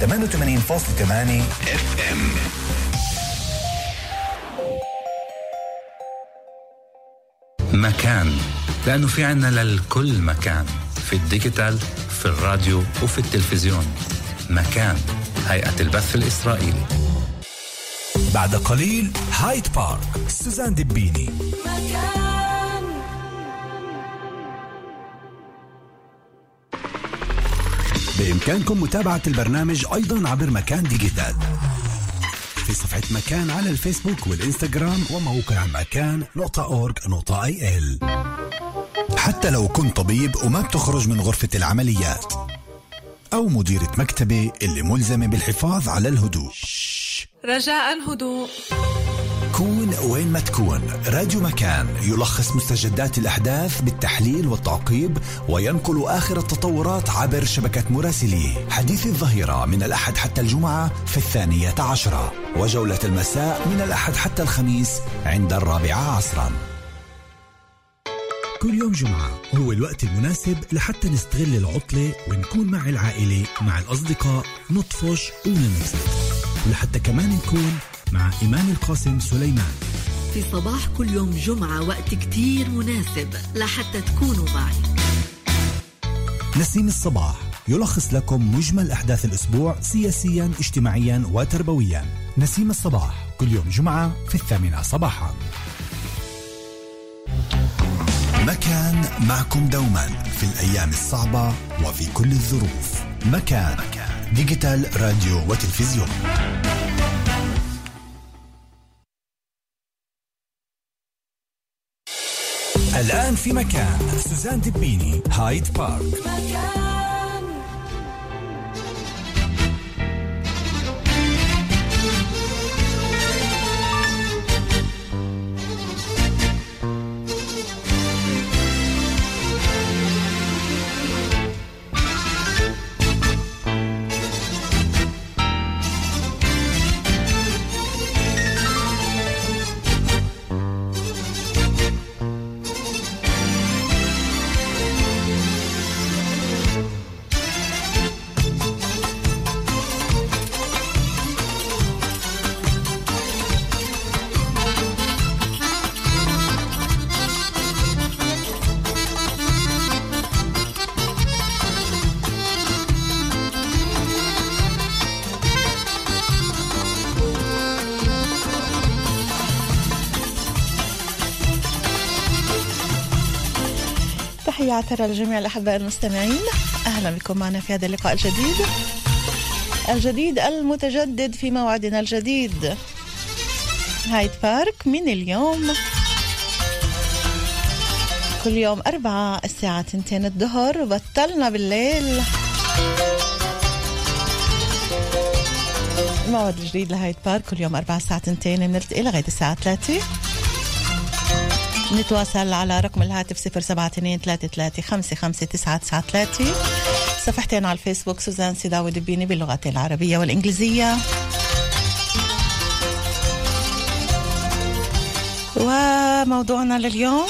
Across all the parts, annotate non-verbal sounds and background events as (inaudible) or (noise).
88.8 FM مكان لأنه في عنا للكل مكان في ال digital في الراديو وفي التلفزيون مكان هيئة البث الإسرائيلي بعد قليل هايد بارك سوزان دبيني بإمكانكم متابعة البرنامج أيضا عبر مكان digital. في صفحة مكان على الفيسبوك والإنستغرام وموقع مكان نقطة org نقطة IL. حتى لو كنت طبيب وما بتخرج من غرفة العمليات. أو مديرة مكتبة اللي ملزمة بالحفاظ على الهدوء. رجاء هدوء كون وين ما تكون. راديو مكان يلخص مستجدات الأحداث بالتحليل والتعقيب وينقل آخر التطورات عبر شبكة مراسليه حديث الظهيرة من الأحد حتى الجمعة في الثانية عشرة. وجولة المساء من الأحد حتى الخميس عند الرابعة عصرا. كل يوم جمعة هو الوقت المناسب لحتى نستغل العطلة ونكون مع العائلة مع الأصدقاء نطفش وننبسط ولحتى كمان نكون مع إيمان القاسم سليمان. في صباح كل يوم جمعة وقت كتير مناسب لحتى تكونوا معي. نسيم الصباح يلخص لكم مجمل أحداث الأسبوع سياسيا اجتماعيا وتربويا. نسيم الصباح كل يوم جمعة في الثامنة صباحا. مكان معكم دوما في الأيام الصعبة وفي كل الظروف. مكان. ديجيتال راديو وتلفزيون. الآن في مكان. سوزان دبيني هايد بارك. تحية عطرة لجميع الأحباء المستمعين. أهلا بكم معنا في هذا اللقاء الجديد. الجديد المتجدد في موعدنا الجديد. هايد بارك من اليوم. كل يوم أربعة الساعة تنتين الظهر بطلنا بالليل. موعد جديد لهايد بارك. كل يوم أربعة الساعة تنتين بنلتقي لغاية الساعة ثلاثة. نتواصل على رقم الهاتف صفر سبعة اثنين ثلاثة ثلاثة خمسة خمسة تسعة تسعة ثلاثة صفحتين على الفيسبوك سوزان سيداوي دبيني باللغتين العربية والإنجليزية. وموضوعنا لليوم.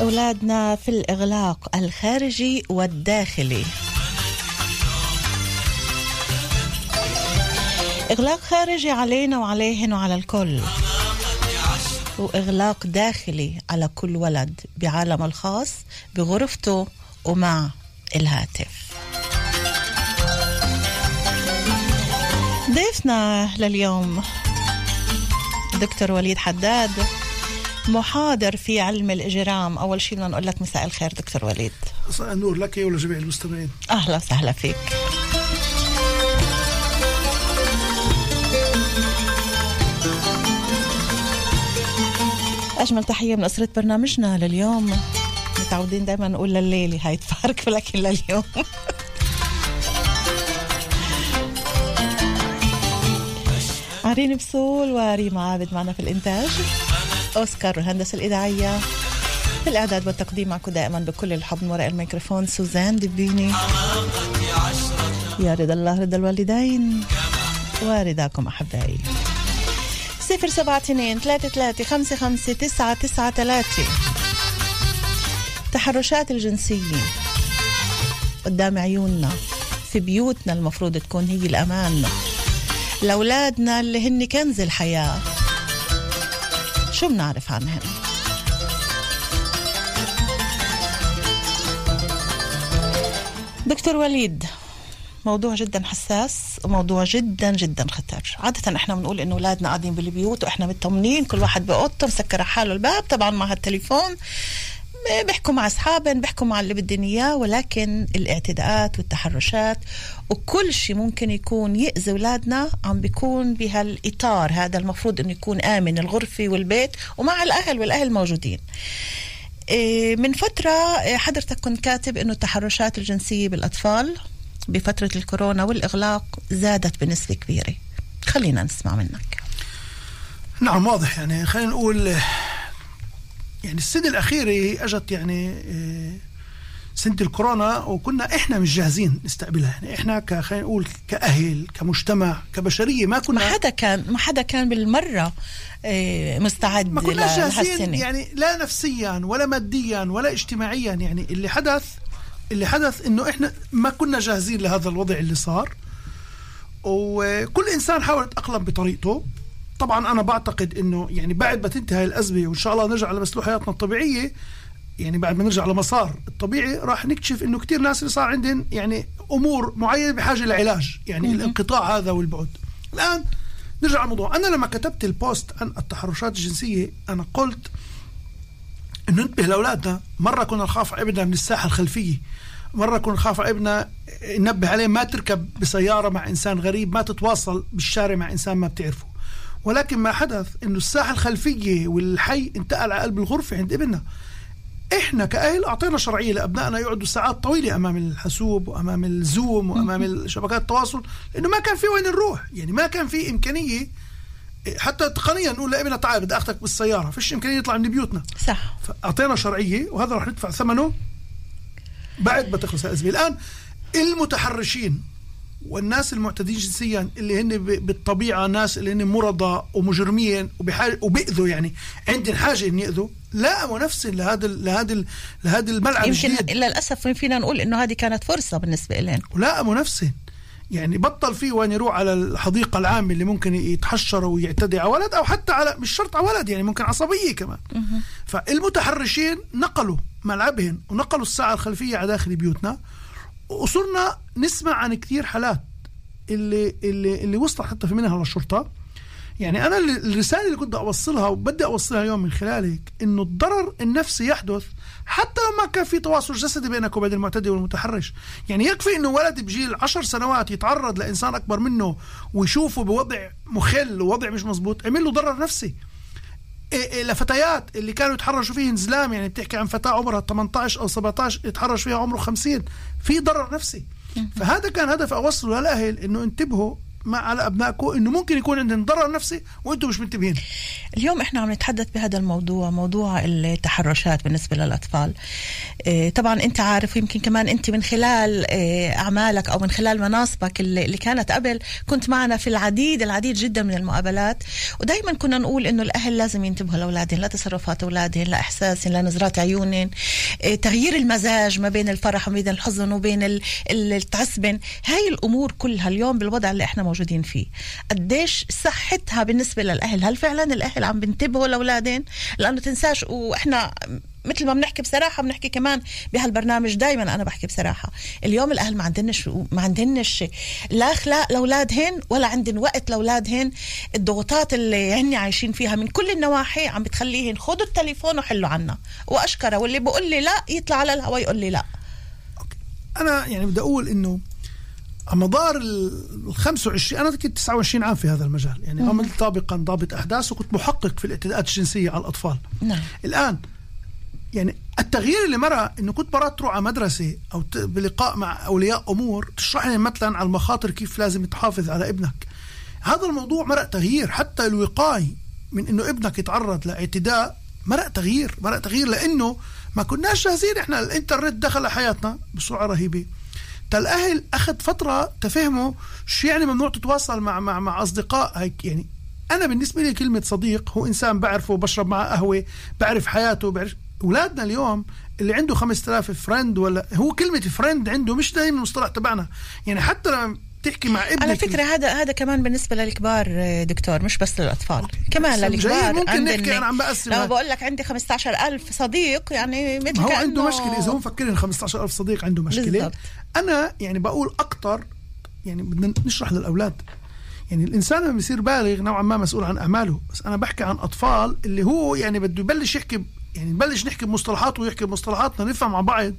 أولادنا في الإغلاق الخارجي والداخلي. إغلاق خارجي علينا وعليهن وعلى الكل. وإغلاق داخلي على كل ولد بعالم الخاص بغرفته ومع الهاتف. ضيفنا لليوم دكتور وليد حداد محاضر في علم الإجرام. أول شيء بدنا نقول لك مساء الخير دكتور وليد. مساء النور لك ولجميع المستمعين. أهلا وسهلا فيك. أجمل تحية من أسرة برنامجنا لليوم. متعودين دائما نقول لليلة هاي تفارق ولكن لليوم. عرين بسول وريما عابد معنا في الإنتاج. أوسكار والهندسة الإذاعية. في الإعداد والتقديم معكم دائما بكل الحب من وراء الميكروفون سوزان دبيني يا رضا الله رضا الوالدين. ورضاكم أحبائي. صفر سبعة اثنين ثلاثة ثلاثة خمسة خمسة تسعة تسعة ثلاثة. تحرشات الجنسية قدام عيوننا في بيوتنا المفروض تكون هي الأمان. لأولادنا اللي هن كنز الحياة. شو بنعرف عنهم؟ دكتور وليد موضوع جدا حساس. وموضوع جدا جدا خطر عادة إحنا بنقول إنه أولادنا قاعدين بالبيوت وإحنا مطمنين كل واحد بأوضته مسكر حاله الباب طبعا مع هالتليفون بيحكوا مع أصحابهم بيحكوا مع اللي بدهم إياه ولكن الاعتداءات والتحرشات وكل شيء ممكن يكون يأذي أولادنا عم بيكون بهالإطار هذا المفروض إنه يكون آمن الغرفة والبيت ومع الأهل والأهل موجودين. إيه، من فترة إيه، حضرتك كنت كاتب إنه التحرشات الجنسية بالأطفال بفترة الكورونا والإغلاق زادت بنسبة كبيرة. خلينا نسمع منك. نعم واضح. يعني خلينا نقول يعني السنة الأخيرة أجت يعني آه، سنة الكورونا وكنا إحنا مش جاهزين نستقبلها. يعني إحنا خلينا نقول كأهل كمجتمع كبشرية ما كنا ما حدا كان ما حدا كان بالمرة آه، مستعد ما كناش جاهزين. يعني لا نفسيا ولا ماديا ولا اجتماعيا. يعني اللي حدث اللي حدث إنه إحنا ما كنا جاهزين لهذا الوضع اللي صار. وكل إنسان حاول يتأقلم بطريقته. طبعا أنا بعتقد إنه يعني بعد ما تنتهي الأزمة وإن شاء الله نرجع لمسلوح حياتنا الطبيعية يعني بعد ما نرجع لمسار الطبيعي راح نكتشف إنه كثير ناس اللي صار عندهم يعني أمور معينة بحاجة لعلاج يعني الانقطاع هذا والبعد. الآن نرجع الموضوع أنا لما كتبت البوست عن التحرشات الجنسية أنا قلت انه ننتبه لأولادنا. مرة كنا نخاف على ابننا من الساحة الخلفية. مرة كنا نخاف على ابننا ننبه عليه ما تركب بسيارة مع إنسان غريب ما تتواصل بالشارع مع إنسان ما بتعرفه. ولكن ما حدث إنه الساحة الخلفية والحي انتقل على قلب الغرفة عند ابننا. إحنا كأهل أعطينا شرعية لأبنائنا يقعدوا ساعات طويلة أمام الحاسوب وأمام الزوم وأمام شبكات التواصل لأنه ما كان في وين نروح. يعني ما كان في إمكانية حتى تقنيا نقول لابننا تعال بدي أخذك بالسيارة فيش إمكانية يطلع من بيوتنا. صح. فأعطينا شرعية وهذا راح ندفع ثمنه بعد ما تخلص الأزمة. الآن المتحرشين والناس المعتدين جنسيا اللي هن بالطبيعة ناس اللي هن مرضى ومجرمين وبيأذوا يعني عندهم حاجة ان يأذوا. لا نفسهم لهذا لهذا لهذا الملعب يمكن للأسف فينا نقول إنه هذه كانت فرصة بالنسبة لهم ولائموا نفسهم يعني بطل فيه وين يروح على الحديقة العامة اللي ممكن يتحشر ويعتدي على ولد أو حتى على مش شرط على ولد يعني ممكن عصبية كمان. فالمتحرشين نقلوا ملعبهم ونقلوا الساعة الخلفية على داخل بيوتنا وصرنا نسمع عن كثير حالات اللي اللي اللي وصلت حتى في منها للشرطة. يعني أنا اللي- الرسالة اللي كنت أوصلها وبدي أوصلها اليوم من خلالك إنه الضرر النفسي يحدث حتى لو ما كان في تواصل جسدي بينك وبين المعتدي والمتحرش. يعني يكفي إنه ولد بجيل عشر سنوات يتعرض لإنسان أكبر منه ويشوفه بوضع مخل ووضع مش مزبوط عمل له ضرر نفسي. إيه إيه لفتيات اللي كانوا يتحرشوا فيهن زلام يعني بتحكي عن فتاة عمرها 18 أو 17 يتحرش فيها عمره 50 في ضرر نفسي. فهذا كان هدف أوصله للأهل إنه انتبهوا مع على أبنائكم إنه ممكن يكون عندهم ضرر نفسي وأنتم مش منتبهين. اليوم إحنا عم نتحدث بهذا الموضوع موضوع التحرشات بالنسبة للأطفال. إيه، طبعا أنت عارف ويمكن كمان أنت من خلال إيه، أعمالك أو من خلال مناصبك اللي اللي كانت قبل كنت معنا في العديد العديد جدا من المقابلات. ودائما كنا نقول إنه الأهل لازم ينتبهوا لأولادهم لتصرفات أولادهم لاحساسهم لنظرات عيونهم إيه، تغيير المزاج ما بين الفرح وما بين الحزن وبين ال- ال- التعسبن. هاي الأمور كلها اليوم بالوضع اللي إحنا موجودين فيه. قديش صحتها بالنسبة للأهل؟ هل فعلا الأهل عم بينتبهوا لاولادهم لأنه تنساش وإحنا مثل ما بنحكي بصراحة بنحكي كمان بهالبرنامج دائما أنا بحكي بصراحة. اليوم الأهل ما عندنش ما عندنش لا أخلاق لأولادهن ولا عندن وقت لأولادهن. الضغوطات اللي هن عايشين فيها من كل النواحي عم بتخليهن خذوا التليفون وحلوا عنا. وأشكره واللي بقول لي لا يطلع على الهواء يقول لي لا. أنا يعني بدي أقول إنه مدار ال 25 أنا كنت 29 عام في هذا المجال. يعني عملت سابقا ضابط أحداث وكنت محقق في الإعتداءات الجنسية على الأطفال. نعم. الآن يعني التغيير اللي مرة إنه كنت مرات تروح على مدرسة أو بلقاء مع أولياء أمور تشرح لهم مثلا على المخاطر كيف لازم تحافظ على ابنك. هذا الموضوع مرق تغيير. حتى الوقاية من إنه ابنك يتعرض لإعتداء مرق تغيير مرق تغيير لإنه ما كناش جاهزين إحنا. الإنترنت دخل حياتنا بسرعة رهيبة. الاهل أخذ فترة تفهموا شو يعني ممنوع تتواصل مع مع مع أصدقاء. هيك يعني أنا بالنسبة لي كلمة صديق هو إنسان بعرفه بشرب معه قهوة بعرف حياته بعرف اولادنا اليوم اللي عنده 5000 friend ولا هو كلمة friend عنده مش دايما المصطلح تبعنا. يعني حتى لما تحكي مع ابنك على فكرة هذا هذا كمان بالنسبة للكبار آه، دكتور مش بس للأطفال. كمان جيد، للكبار ممكن نحكي أنا عم بقسم لما هذا. بقول لك عندي 15000 صديق يعني مثل هو عنده مشكلة إذا هو مفكر إن 15000 صديق عنده مشكلة. بالضبط. أنا يعني بقول أكثر يعني بدنا نشرح للأولاد. يعني الإنسان لما بيصير بالغ نوعا ما مسؤول عن أعماله. بس أنا بحكي عن أطفال اللي هو يعني بده يبلش يحكي يعني نبلش نحكي بمصطلحات ويحكي بمصطلحاتنا نفهم مع بعض.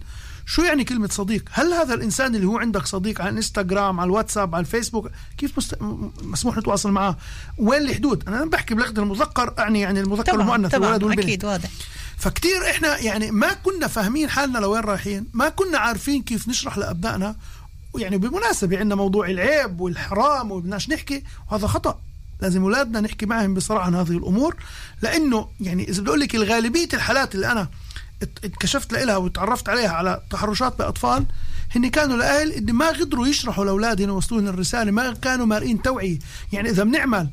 شو يعني كلمة صديق؟ هل هذا الإنسان اللي هو عندك صديق على الإنستغرام على الواتساب على الفيسبوك كيف مست... مسموح نتواصل معاه؟ وين الحدود؟ أنا بحكي بلغة المذكر أعني يعني المذكر طبعا والمؤنث الولد طبعا والبنت أكيد واضح فكتير إحنا يعني ما كنا فاهمين حالنا لوين رايحين ما كنا عارفين كيف نشرح لأبنائنا يعني بالمناسبه عندنا موضوع العيب والحرام وبدناش نحكي وهذا خطأ لازم أولادنا نحكي معهم بصراحة عن هذه الأمور لأنه يعني إذا بدي أقول لك الغالبية الحالات اللي أنا اتكشفت لها وتعرفت عليها على تحرشات بأطفال هن كانوا الأهل اللي ما قدروا يشرحوا لاولادهم ويوصلوا لهم الرسالة ما كانوا مارقين توعية. يعني إذا بنعمل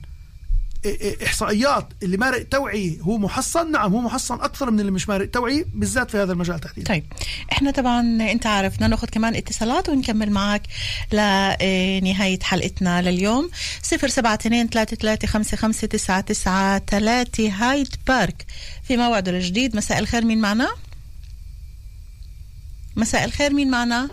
إحصائيات اللي مارق توعيه هو محصن نعم هو محصن أكثر من اللي مش مارق توعيه بالذات في هذا المجال تحديدا طيب إحنا طبعا أنت عارف بدنا ناخذ كمان اتصالات ونكمل معك لنهاية حلقتنا لليوم 072 3355 هايد بارك في موعده الجديد مساء الخير مين معنا؟ مساء الخير مين معنا؟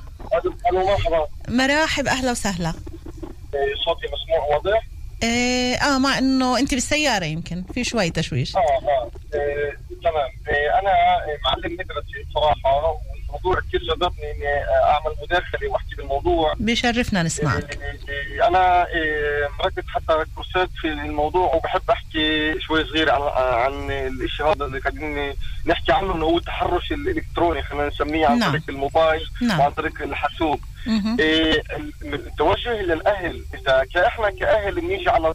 مرحبا مراحب أهلا وسهلا إيه، صوتي مسموع واضح؟ آه, آه مع إنه أنت بالسيارة يمكن. في شوي تشويش. آه آه إيه، تمام. إيه، أنا معلم مدرسة بصراحه والموضوع كثير جذبني إني أعمل مداخلة وأحكي بالموضوع بيشرفنا نسمعك إيه، إيه، أنا إيه، مركز حتى كورسات في الموضوع وبحب أحكي شوي صغير عن عن الشيء هذا اللي قاعدين نحكي عنه إنه هو التحرش الإلكتروني خلينا نسميه عن نعم. طريق الموبايل نعم. وعن طريق الحاسوب. إيه، التوجه للاهل إذا كاحنا كأهل بنيجي على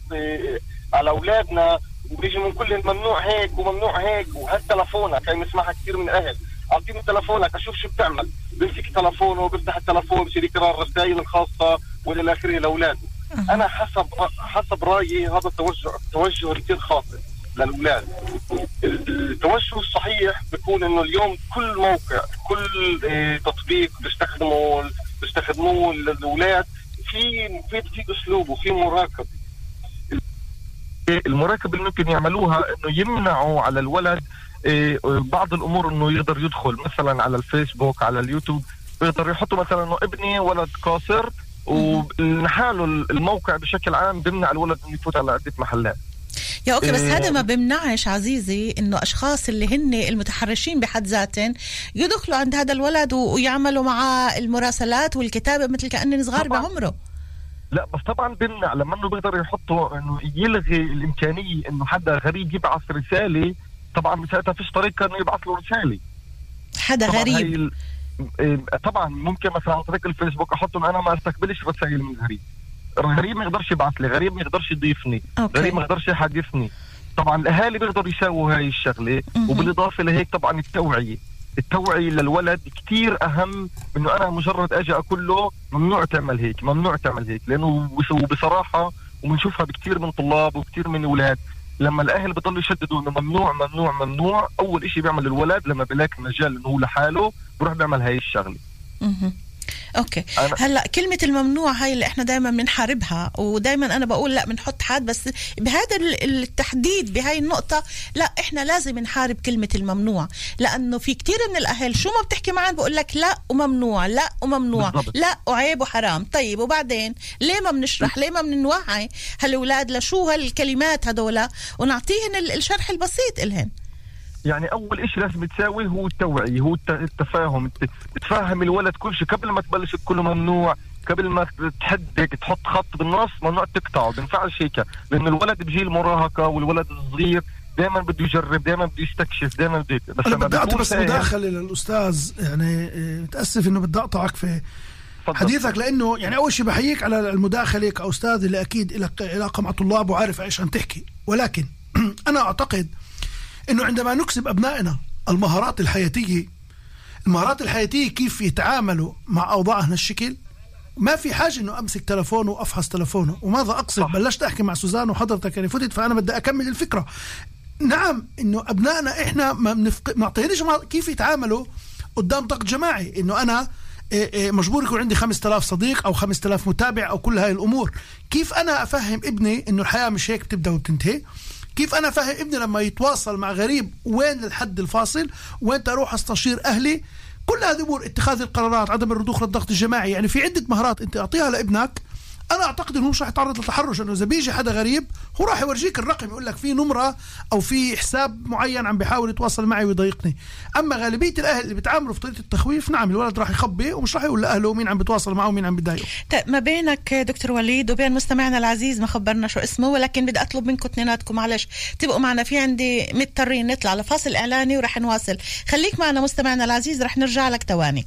على أولادنا وبيجي من كل ممنوع هيك وممنوع هيك وهات تلفونك هي بنسمعها كثير من الاهل اعطيني تلفونك أشوف شو بتعمل. بمسك تلفونه بيفتح التلفون بصير يقرا الرسائل الخاصة وإلى اخره لاولاده أنا حسب حسب رأيي هذا التوجه توجه كثير خاطئ للأولاد. التوجه الصحيح بيكون إنه اليوم كل موقع كل آه، تطبيق بيستخدمه بيستخدموه الاولاد في في في أسلوب وفي مراقبه المراقبه اللي ممكن يعملوها إنه يمنعوا على الولد بعض الأمور إنه يقدر يدخل مثلا على الفيسبوك على اليوتيوب بيقدر يحطوا مثلا إنه ابني ولد قاصر ونحاله الموقع بشكل عام بيمنع الولد إنه يفوت على عدة محلات يا أوكي بس إيه. هذا ما بمنعش عزيزي إنه أشخاص اللي هن المتحرشين بحد ذاتهم يدخلوا عند هذا الولد ويعملوا معاه المراسلات والكتابة مثل كانهم صغار طبعاً. بعمره لا بس طبعا بمنع لما إنه بيقدر يحطوا إنه يلغي الإمكانية إنه حدا غريب يبعث رسالة طبعا ساعتها فيش طريقه انه يبعث له رسالة. حدا طبعا غريب. إيه، طبعا ممكن مثلا عن طريق الفيسبوك أحط انه أنا ما أستقبلش رسائل من غريب. غريب ما يقدرش يبعث لي غريب ما يقدرش يضيفني أوكي. غريب ما يقدرش يحدثني. طبعا الأهالي بيقدروا يساووا هاي الشغلة. وبالإضافة لهيك طبعا التوعية. التوعية للولد كتير أهم من إنه أنا مجرد أجي أقول له ممنوع تعمل هيك ممنوع تعمل هيك لأنه بس- وبصراحة وبنشوفها بكتير من طلاب وكتير من أولاد. لما الأهل بضلوا يشددوا إنه ممنوع ممنوع ممنوع أول إشي بيعمل الولد لما بلاقي مجال إنه هو لحاله بروح بيعمل هاي الشغلة مهم. أوكي. هلأ كلمة الممنوع هاي اللي إحنا دائما بنحاربها ودائما أنا بقول لأ بنحط حد بس بهذا ال- التحديد بهاي النقطة لأ إحنا لازم نحارب كلمة الممنوع لأنه في كتير من الأهل شو ما بتحكي معهم بقول لك لأ وممنوع لأ وممنوع بالضبط. لأ وعيب وحرام. طيب وبعدين ليه ما بنشرح؟ ليه ما بنوعي؟ هالأولاد لشو هالكلمات هدول؟ ونعطيهن ال- الشرح البسيط إلهن. يعني أول شيء لازم تساوي هو التوعية هو الت- التفاهم. الت- تفهم الولد كل شيء قبل ما تبلش تقول له ممنوع قبل ما تحدك تحط خط بالنص ممنوع تقطعه. بينفعش هيك. لأنه الولد بجيل المراهقه والولد الصغير دائما بده يجرب دائما بده يستكشف دائما بده. بس أنا بدي أعطي بس مداخلة للأستاذ. يعني آه، متأسف إنه بدي أقطعك في. حديثك لأنه يعني أول شيء بحييك على المداخلة كاستاذ اللي أكيد لك علاقه مع طلاب وعارف إيش عم تحكي. ولكن (clears throat) أنا أعتقد إنه عندما نكسب أبنائنا المهارات الحياتية المهارات الحياتية كيف يتعاملوا مع أوضاع هالشكل ما في حاجة إنه أمسك تلفونه وأفحص تلفونه وماذا أقصد؟ صح. بلشت أحكي مع سوزان وحضرتك يعني فتت فأنا بدي أكمل الفكرة. نعم إنه أبنائنا إحنا ما بنفق... ما كيف يتعاملوا قدام ضغط جماعي؟ إنه أنا إيه، إيه، مجبور يكون عندي 5000 صديق أو 5000 متابع أو كل هاي الأمور. كيف أنا أفهم ابني إنه الحياة مش هيك بتبدأ وبتنتهي؟ كيف أنا افهم ابني لما يتواصل مع غريب وين الحد الفاصل؟ وين أروح أستشير أهلي؟ كل هذه أمور اتخاذ القرارات عدم الرضوخ للضغط الجماعي. يعني في عدة مهارات أنت أعطيها لابنك أنا أعتقد إنه مش راح يتعرض للتحرش انه إذا بيجي حدا غريب هو راح يورجيك الرقم يقول لك في نمرة أو في حساب معين عم بيحاول يتواصل معي ويضايقني. أما غالبية الأهل اللي بيتعاملوا في طريقة التخويف نعم الولد راح يخبي ومش راح يقول لأهله مين عم بيتواصل معه ومين عم بيضايقه طيب ما بينك دكتور وليد وبين مستمعنا العزيز ما خبرنا شو اسمه ولكن بدي أطلب منكم اثنيناتكم معلش. تبقوا معنا في عندي مضطرين نطلع لفاصل إعلاني ورح نواصل. خليك معنا مستمعنا العزيز رح نرجع لك تواني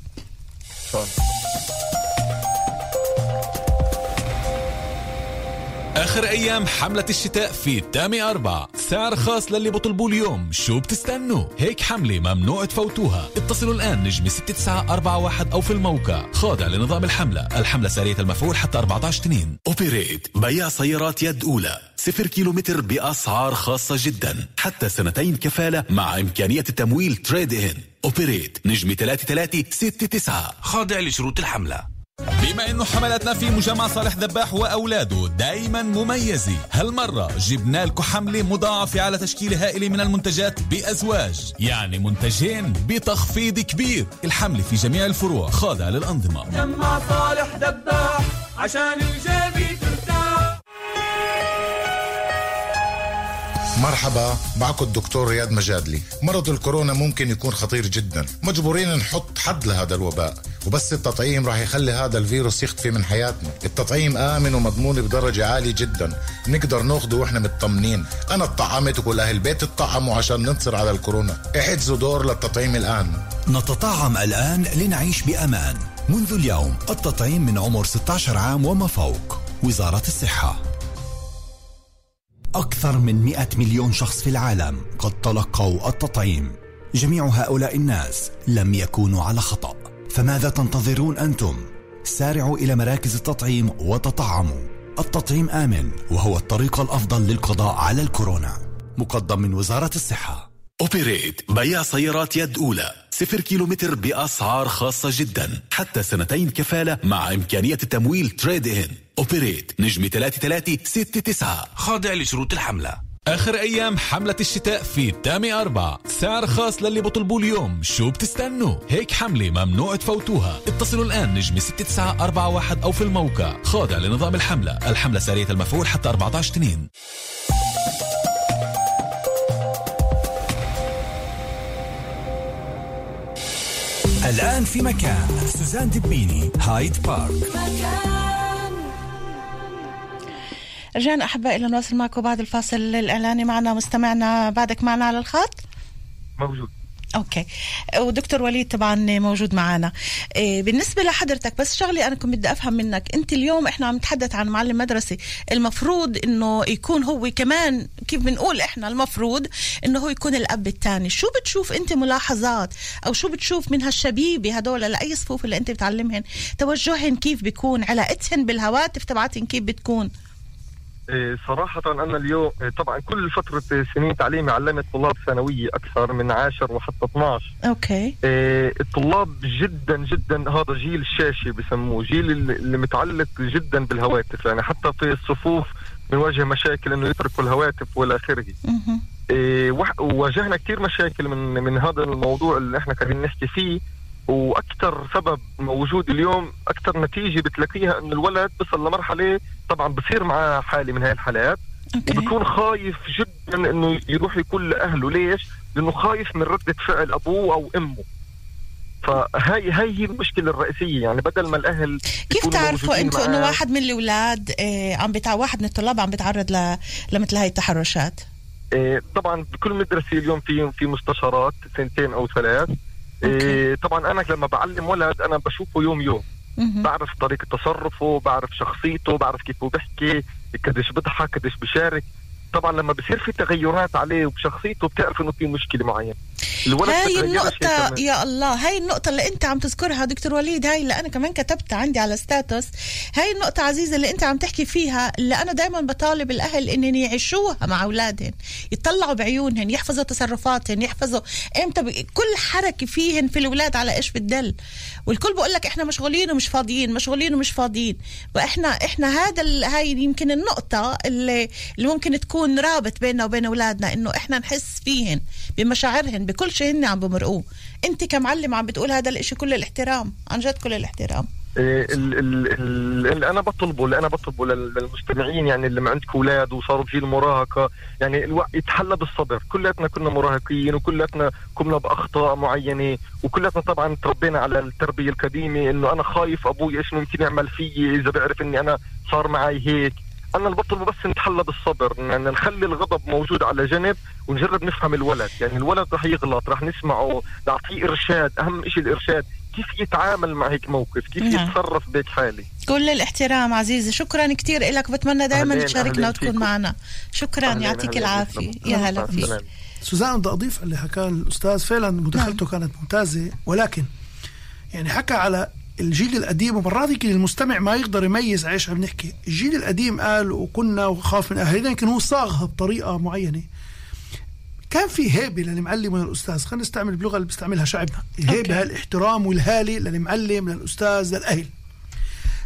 آخر أيام حملة الشتاء في التامي أربعة. سعر خاص للي بطلبوا اليوم. شو بتستنوا؟ هيك حملة ممنوع تفوتوها. اتصلوا الآن نجم 6941 أو في الموقع. خاضع لنظام الحملة. الحملة سارية المفعول حتى 14 تنين. أوبريت بيع سيارات يد أولى. صفر كيلومتر بأسعار خاصة جدا. حتى سنتين كفالة مع إمكانية التمويل تريد إن أوبريت نجم 3369 خاضع لشروط الحملة. بما إنه حملاتنا في مجمع صالح ذباح وأولاده دايما مميزه هالمرة جبنا لكم حملة مضاعفة على تشكيلة هائلة من المنتجات بأزواج يعني منتجين بتخفيض كبير. الحملة في جميع الفروع خاضعه للأنظمة. جمع صالح ذباح عشان الجيبي ترتاح مرحبا معكم الدكتور رياض مجادلي. مرض الكورونا ممكن يكون خطير جدا. مجبورين نحط حد لهذا الوباء. وبس التطعيم راح يخلي هذا الفيروس يختفي من حياتنا. التطعيم آمن ومضمون بدرجة عالية جدا. نقدر ناخده وإحنا مطمنين أنا اتطعمت وكل أهل البيت اتطعموا عشان ننتصر على الكورونا. احجزوا دور للتطعيم الآن. نتطعم الآن لنعيش بأمان. منذ اليوم التطعيم من عمر 16 عام وما فوق. وزارة الصحة. أكثر من 100 مليون شخص في العالم قد تلقوا التطعيم. جميع هؤلاء الناس لم يكونوا على خطأ. فماذا تنتظرون أنتم؟ سارعوا إلى مراكز التطعيم وتطعموا. التطعيم آمن وهو الطريق الأفضل للقضاء على الكورونا. مقدم من وزارة الصحة. أوبريت بيع سيارات يد أولى. صفر كيلومتر بأسعار خاصة جدا. حتى سنتين كفالة مع إمكانية التمويل تريد إن أوبريت نجم 3369 خاضع لشروط الحملة. آخر أيام حملة الشتاء في التامي أربعة سعر خاص للي بطلبوا اليوم. شو بتستنوا؟ هيك حملة ممنوع تفوتوها. اتصلوا الآن نجم 6941 أو في الموقع. خاضع لنظام الحملة. الحملة سارية المفعول حتى 14 تنين الآن في مكان سوزان دبيني هايد بارك. رجعنا أحبائي لنواصل معكم بعد الفاصل الإعلاني. معنا مستمعنا بعدك معنا على الخط. موجود. أوكي. ودكتور وليد طبعا موجود معنا إيه بالنسبة لحضرتك بس شغلي أنا كنت بدي أفهم منك. أنت اليوم إحنا عم نتحدث عن معلم مدرسي المفروض إنه يكون هو كمان كيف بنقول إحنا المفروض إنه هو يكون الأب الثاني شو بتشوف أنت ملاحظات؟ أو شو بتشوف من هالشبيبة هدول؟ لأي صفوف اللي أنت بتعلمهن؟ توجههن كيف بيكون؟ علاقتهن بالهواتف تبعتهن كيف بتكون؟ صراحة أنا اليوم إيه، طبعا كل فترة سنين تعليمي علمت طلاب ثانوية أكثر من 10 وحتى 12 أوكي. إيه، الطلاب جدا جدا هذا جيل الشاشة بسموه جيل اللي متعلق جدا بالهواتف يعني حتى في الصفوف بنواجه مشاكل إنه يتركوا الهواتف وإلى آخره. واجهنا كثير مشاكل من من هذا الموضوع اللي إحنا قاعدين نحكي فيه. وأكثر سبب موجود اليوم أكثر نتيجة بتلاقيها إنه الولد بصل لمرحلة طبعا بصير معاه حالة من هاي الحالات أوكي. وبكون خايف جدا إنه يروح يقول لأهله ليش؟ لأنه خايف من ردة فعل أبوه أو أمه فهاي هاي هي المشكلة الرئيسية يعني بدل ما الأهل كيف تعرفوا أنتم إنه واحد من الأولاد آه عم بتاع واحد من الطلاب عم بيتعرض ل... لمثل هاي التحرشات؟ آه طبعا بكل مدرسة اليوم في في مستشارات سنتين أو ثلاث إيه طبعا أنا لما بعلم ولد أنا بشوفه يوم يوم. بعرف طريقة تصرفه بعرف شخصيته بعرف كيف هو بيحكي قديش بيضحك قديش بيشارك. طبعا لما بصير في تغيرات عليه وبشخصيته بتعرف إنه في مشكلة معينة. هاي النقطة. يا الله هاي النقطة اللي أنت عم تذكرها دكتور وليد هاي اللي أنا كمان كتبتها عندي على ستاتوس هاي النقطة عزيزة اللي أنت عم تحكي فيها اللي أنا دائما بطالب الأهل إنهم يعيشوها مع أولادهم يطلعوا بعيونهم يحفظوا تصرفاتهم يحفظوا إمتى ب... كل حركة فيهن في الأولاد على إيش بتدل. والكل بقول لك إحنا مشغولين ومش فاضيين مشغولين ومش فاضيين. وإحنا إحنا هذا ال... هاي يمكن النقطة اللي, اللي ممكن تكون رابط بيننا وبين أولادنا إنه إحنا نحس فيهن بمشاعرهن بكل شيء هن عم بمرقوه. انت كمعلم عم بتقول هذا الإشي كل الاحترام. عن جد كل الاحترام. إيه، ال- ال- ال- اللي أنا بطلبه اللي أنا بطلبه لل- للمستمعين يعني اللي ما عندك أولاد وصاروا جيل مراهقة. يعني الوقت يتحلى بالصبر. كلياتنا كنا مراهقين وكلياتنا قمنا بأخطاء معينة وكلياتنا طبعا تربينا على التربية القديمة إنه أنا خايف أبوي إيش ممكن يعمل فيي إذا بيعرف إني أنا صار معي هيك. أنا اللي بطلبه بس نتحلى بالصبر يعني نخلي الغضب موجود على جنب ونجرب نفهم الولد. يعني الولد رح يغلط رح نسمعه نعطيه إرشاد أهم شيء الإرشاد. كيف يتعامل مع هيك موقف؟ كيف نعم. يتصرف بهيك حالة؟ كل الاحترام عزيزي. شكرا كثير لك بتمنى دائما تشاركنا وتكون فيكم. معنا. شكرا. أهلين- يعطيك أهلين العافية. يا هلا فيك. سوزان بدي أضيف اللي حكاه الأستاذ فعلا مداخلته كانت ممتازة. ولكن يعني حكى على الجيل القديم ومرات يمكن المستمع ما يقدر يميز إيش عم نحكي. الجيل القديم قال وكنا وخاف من أهلنا يمكن هو صاغها بطريقة معينة. كان في هيبة للمعلم وللأستاذ. خلينا نستعمل باللغة اللي بيستعملها شعبنا. الهيبة الاحترام والهاله للمعلم للأستاذ للأهل.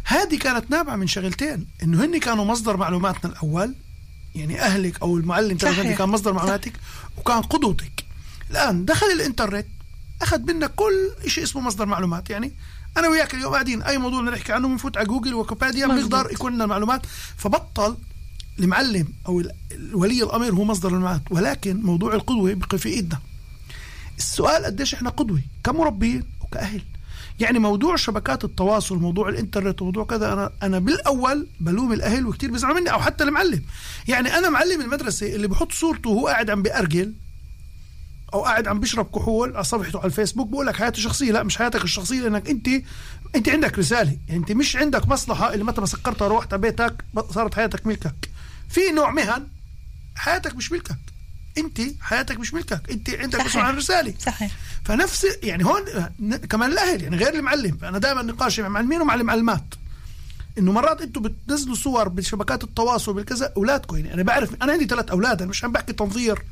هذه كانت نابعة من شغلتين إنه هن كانوا مصدر معلوماتنا الأول. يعني أهلك أو المعلم تبعك صحيح. كان مصدر معلوماتك وكان قدوتك. الآن دخل الإنترنت أخذ منك كل شيء اسمه مصدر معلومات. يعني أنا وياك اليوم قاعدين. أي موضوع بدنا نحكي عنه بنفوت على جوجل ويكيبيديا. بنقدر يكون لنا المعلومات. فبطل المعلم أو ولي الامر هو مصدر المعلومات. ولكن موضوع القدوة بقي في إيدنا. السؤال قديش إحنا قدوة؟ كمربين وكأهل. يعني موضوع شبكات التواصل موضوع الإنترنت وموضوع كذا أنا أنا بالأول بلوم الأهل وكثير بيزعلوا مني أو حتى المعلم. يعني أنا معلم المدرسة اللي بحط صورته وهو قاعد عم بأرجل أو قاعد عم بيشرب كحول على صفحته على الفيسبوك بقول لك حياته شخصيه لا مش حياتك الشخصية لأنك أنت أنت عندك رسالة. يعني أنت مش عندك مصلحة اللي متى ما سكرتها روحت على بيتك صارت حياتك ملكك. في نوع مهن حياتك مش ملكك. أنت حياتك مش ملكك. أنت عندك صحيح. مسؤول عن رسالة. صحيح. فنفس يعني هون كمان الأهل يعني غير المعلم. فانا دائما نقاشي مع معلمين ومع المعلمات إنه مرات أنتم بتنزلوا صور بشبكات التواصل بالكذا اولادكم يعني أنا بعرف أنا عندي ثلاث أولاد أنا مش عم بحكي تنظير.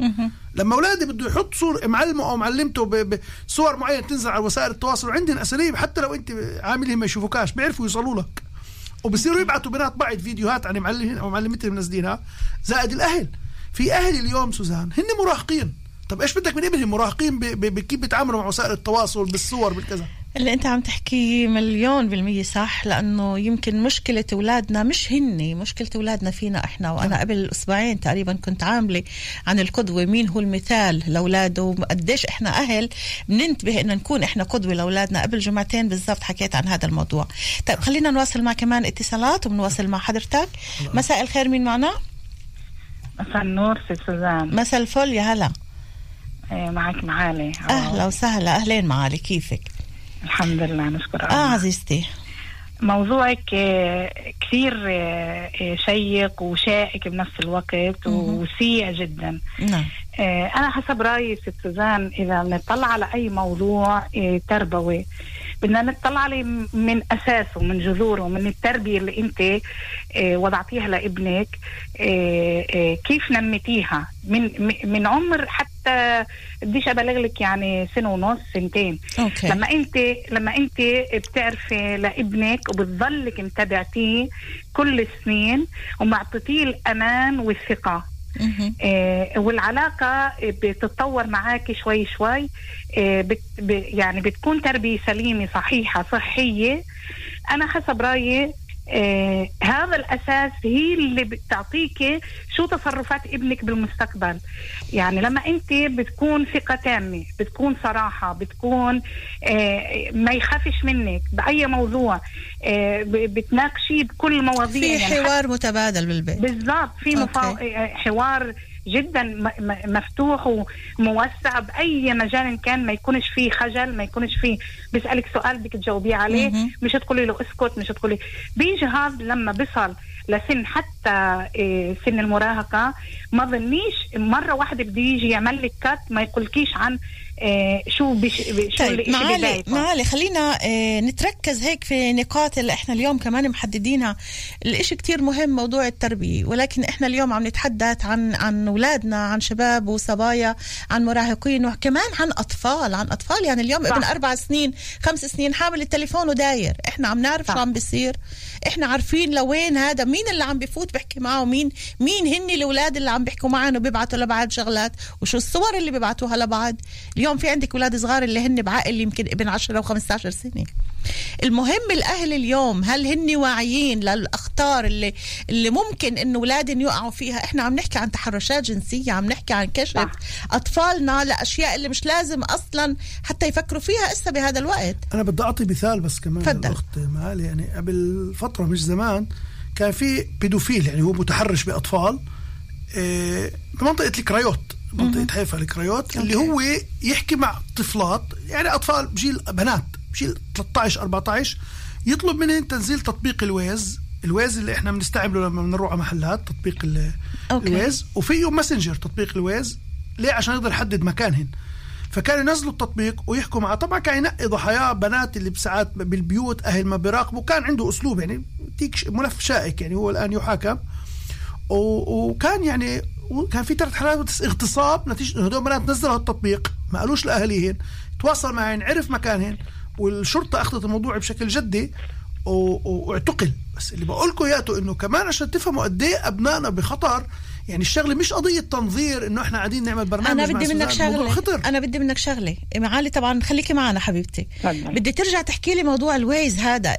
لما أولادي بده يحط صور معلمه أو معلمته بصور معينة تنزل على وسائل التواصل وعندهم أساليب حتى لو أنت عاملهم ما يشوفوكاش بيعرفوا يوصلوا لك. وبصيروا يبعثوا بنات بعض فيديوهات عن معلمين أو معلمتهم منزلينها زائد الأهل. في أهل اليوم سوزان هن مراهقين. طب إيش بدك من ابنهم؟ مراهقين بكيف بيتعاملوا مع وسائل التواصل بالصور بالكذا؟ اللي انت عم تحكيه مليون بالمية صح لأنه يمكن مشكلة أولادنا مش هن مشكلة أولادنا فينا إحنا. وأنا قبل أسبوعين تقريبا كنت عاملة عن القدوة مين هو المثال لأولاده وقديش إحنا أهل بننتبه ان نكون إحنا قدوة لأولادنا. قبل جمعتين بالضبط حكيت عن هذا الموضوع. طيب خلينا نواصل مع كمان اتصالات وبنواصل مع حضرتك. مساء الخير مين معنا؟ مساء النور ست سوزان. مساء الفل يا هلا. إيه، معك معالي. أهلا وسهلا أهلين معالي كيفك؟ الحمد لله نشكر آه الله. عزيزتي. موضوعك آه، كثير آه، آه، شيق وشائك بنفس الوقت وسيء جدا. نعم. آه، أنا حسب رأيي ست سوزان إذا بنطلع على أي موضوع آه، تربوي بدنا نطلع عليه من أساسه من جذوره من التربية اللي أنت آه، وضعتيها لابنك آه، آه، كيف نميتيها من من عمر حتى بديش أبلغ لك يعني سنة ونص سنتين. أوكي. لما أنت لما أنت بتعرفي لابنك وبتضلك متابعتيه كل السنين ومعطيتيه الأمان والثقة. آه، والعلاقة بتتطور معك شوي شوي. آه، بت يعني بتكون تربية سليمة صحيحة صحية. أنا حسب رأيي آه هذا الأساس هي اللي بتعطيك شو تصرفات ابنك بالمستقبل. يعني لما أنت بتكون ثقة تامة بتكون صراحة بتكون آه ما يخافش منك بأي موضوع آه ب- بتناقشيه بكل المواضيع في يعني حوار متبادل بالبيت. بالضبط في مفا... حوار جدا مفتوح وموسع بأي مجال إن كان ما يكونش فيه خجل ما يكونش فيه بيسألك سؤال بدك تجاوبيه عليه. مش تقولي له اسكت مش تقولي بيجي هذا لما بصل لسن حتى إيه، سن المراهقة ما ظنيش مرة واحدة بده يجي يعمل لك كات ما يقولكيش عن شو بش شو طيب الإشي معالي. معالي خلينا آه، نتركز هيك في نقاط اللي إحنا اليوم كمان محددينها. الإشي كتير مهم موضوع التربية ولكن إحنا اليوم عم نتحدث عن عن أولادنا عن شباب وصبايا عن مراهقين وكمان عن أطفال عن أطفال. يعني اليوم صح. ابن أربع سنين خمس سنين حامل التليفون وداير. إحنا عم نعرف شو عم بيصير. إحنا عارفين لوين هذا مين اللي عم بفوت بيحكي معه مين مين هن الأولاد اللي عم بيحكوا معنا وبيبعتوا لبعض شغلات وشو الصور اللي بيبعتوها لبعض. اليوم في عندك أولاد صغار اللي هن بعقل يمكن ابن 10 و15 سنة المهم الأهل اليوم هل هن واعيين للأخطار اللي اللي ممكن إنه اولادهم يقعوا فيها إحنا عم نحكي عن تحرشات جنسية عم نحكي عن كشف صح. أطفالنا لأشياء اللي مش لازم أصلا حتى يفكروا فيها هسه بهذا الوقت أنا بدي أعطي مثال بس كمان تفضل. الاخت معالي يعني قبل فترة مش زمان كان في بيدوفيل يعني هو متحرش بأطفال آه، بمنطقة الكرايوت منطقة حيفا الكرايوت اللي هو يحكي مع طفلات يعني أطفال بجيل بنات بجيل 13 14 يطلب منهم تنزيل تطبيق الويز. الويز اللي إحنا بنستعمله لما بنروح على محلات تطبيق أوكي. الويز. وفيه ماسنجر تطبيق الويز. ليه؟ عشان يقدر يحدد مكانهن. فكانوا ينزلوا التطبيق ويحكوا معه. طبعا كان ينقي ضحاياه بنات اللي بساعات بالبيوت أهل ما بيراقبوا. كان عنده أسلوب يعني تيك ملف شائك يعني هو الآن يحاكم. وكان يعني وكان في ثلاث حالات اغتصاب نتيجة هدول بنات نزلوا التطبيق ما قالوش لاهاليهن تواصل معهن عرف مكانهن والشرطة أخذت الموضوع بشكل جدي و- و- واعتقل. بس اللي بقول لكم إياته إنه كمان عشان تفهموا قد إيه أبنائنا بخطر يعني الشغلة مش قضية تنظير إنه إحنا قاعدين نعمل برنامج أنا مع بدي منك شغلة. خطر. أنا بدي منك شغلة. معالي طبعا خليكي معنا حبيبتي. بدي ترجع تحكي لي موضوع الويز هذا.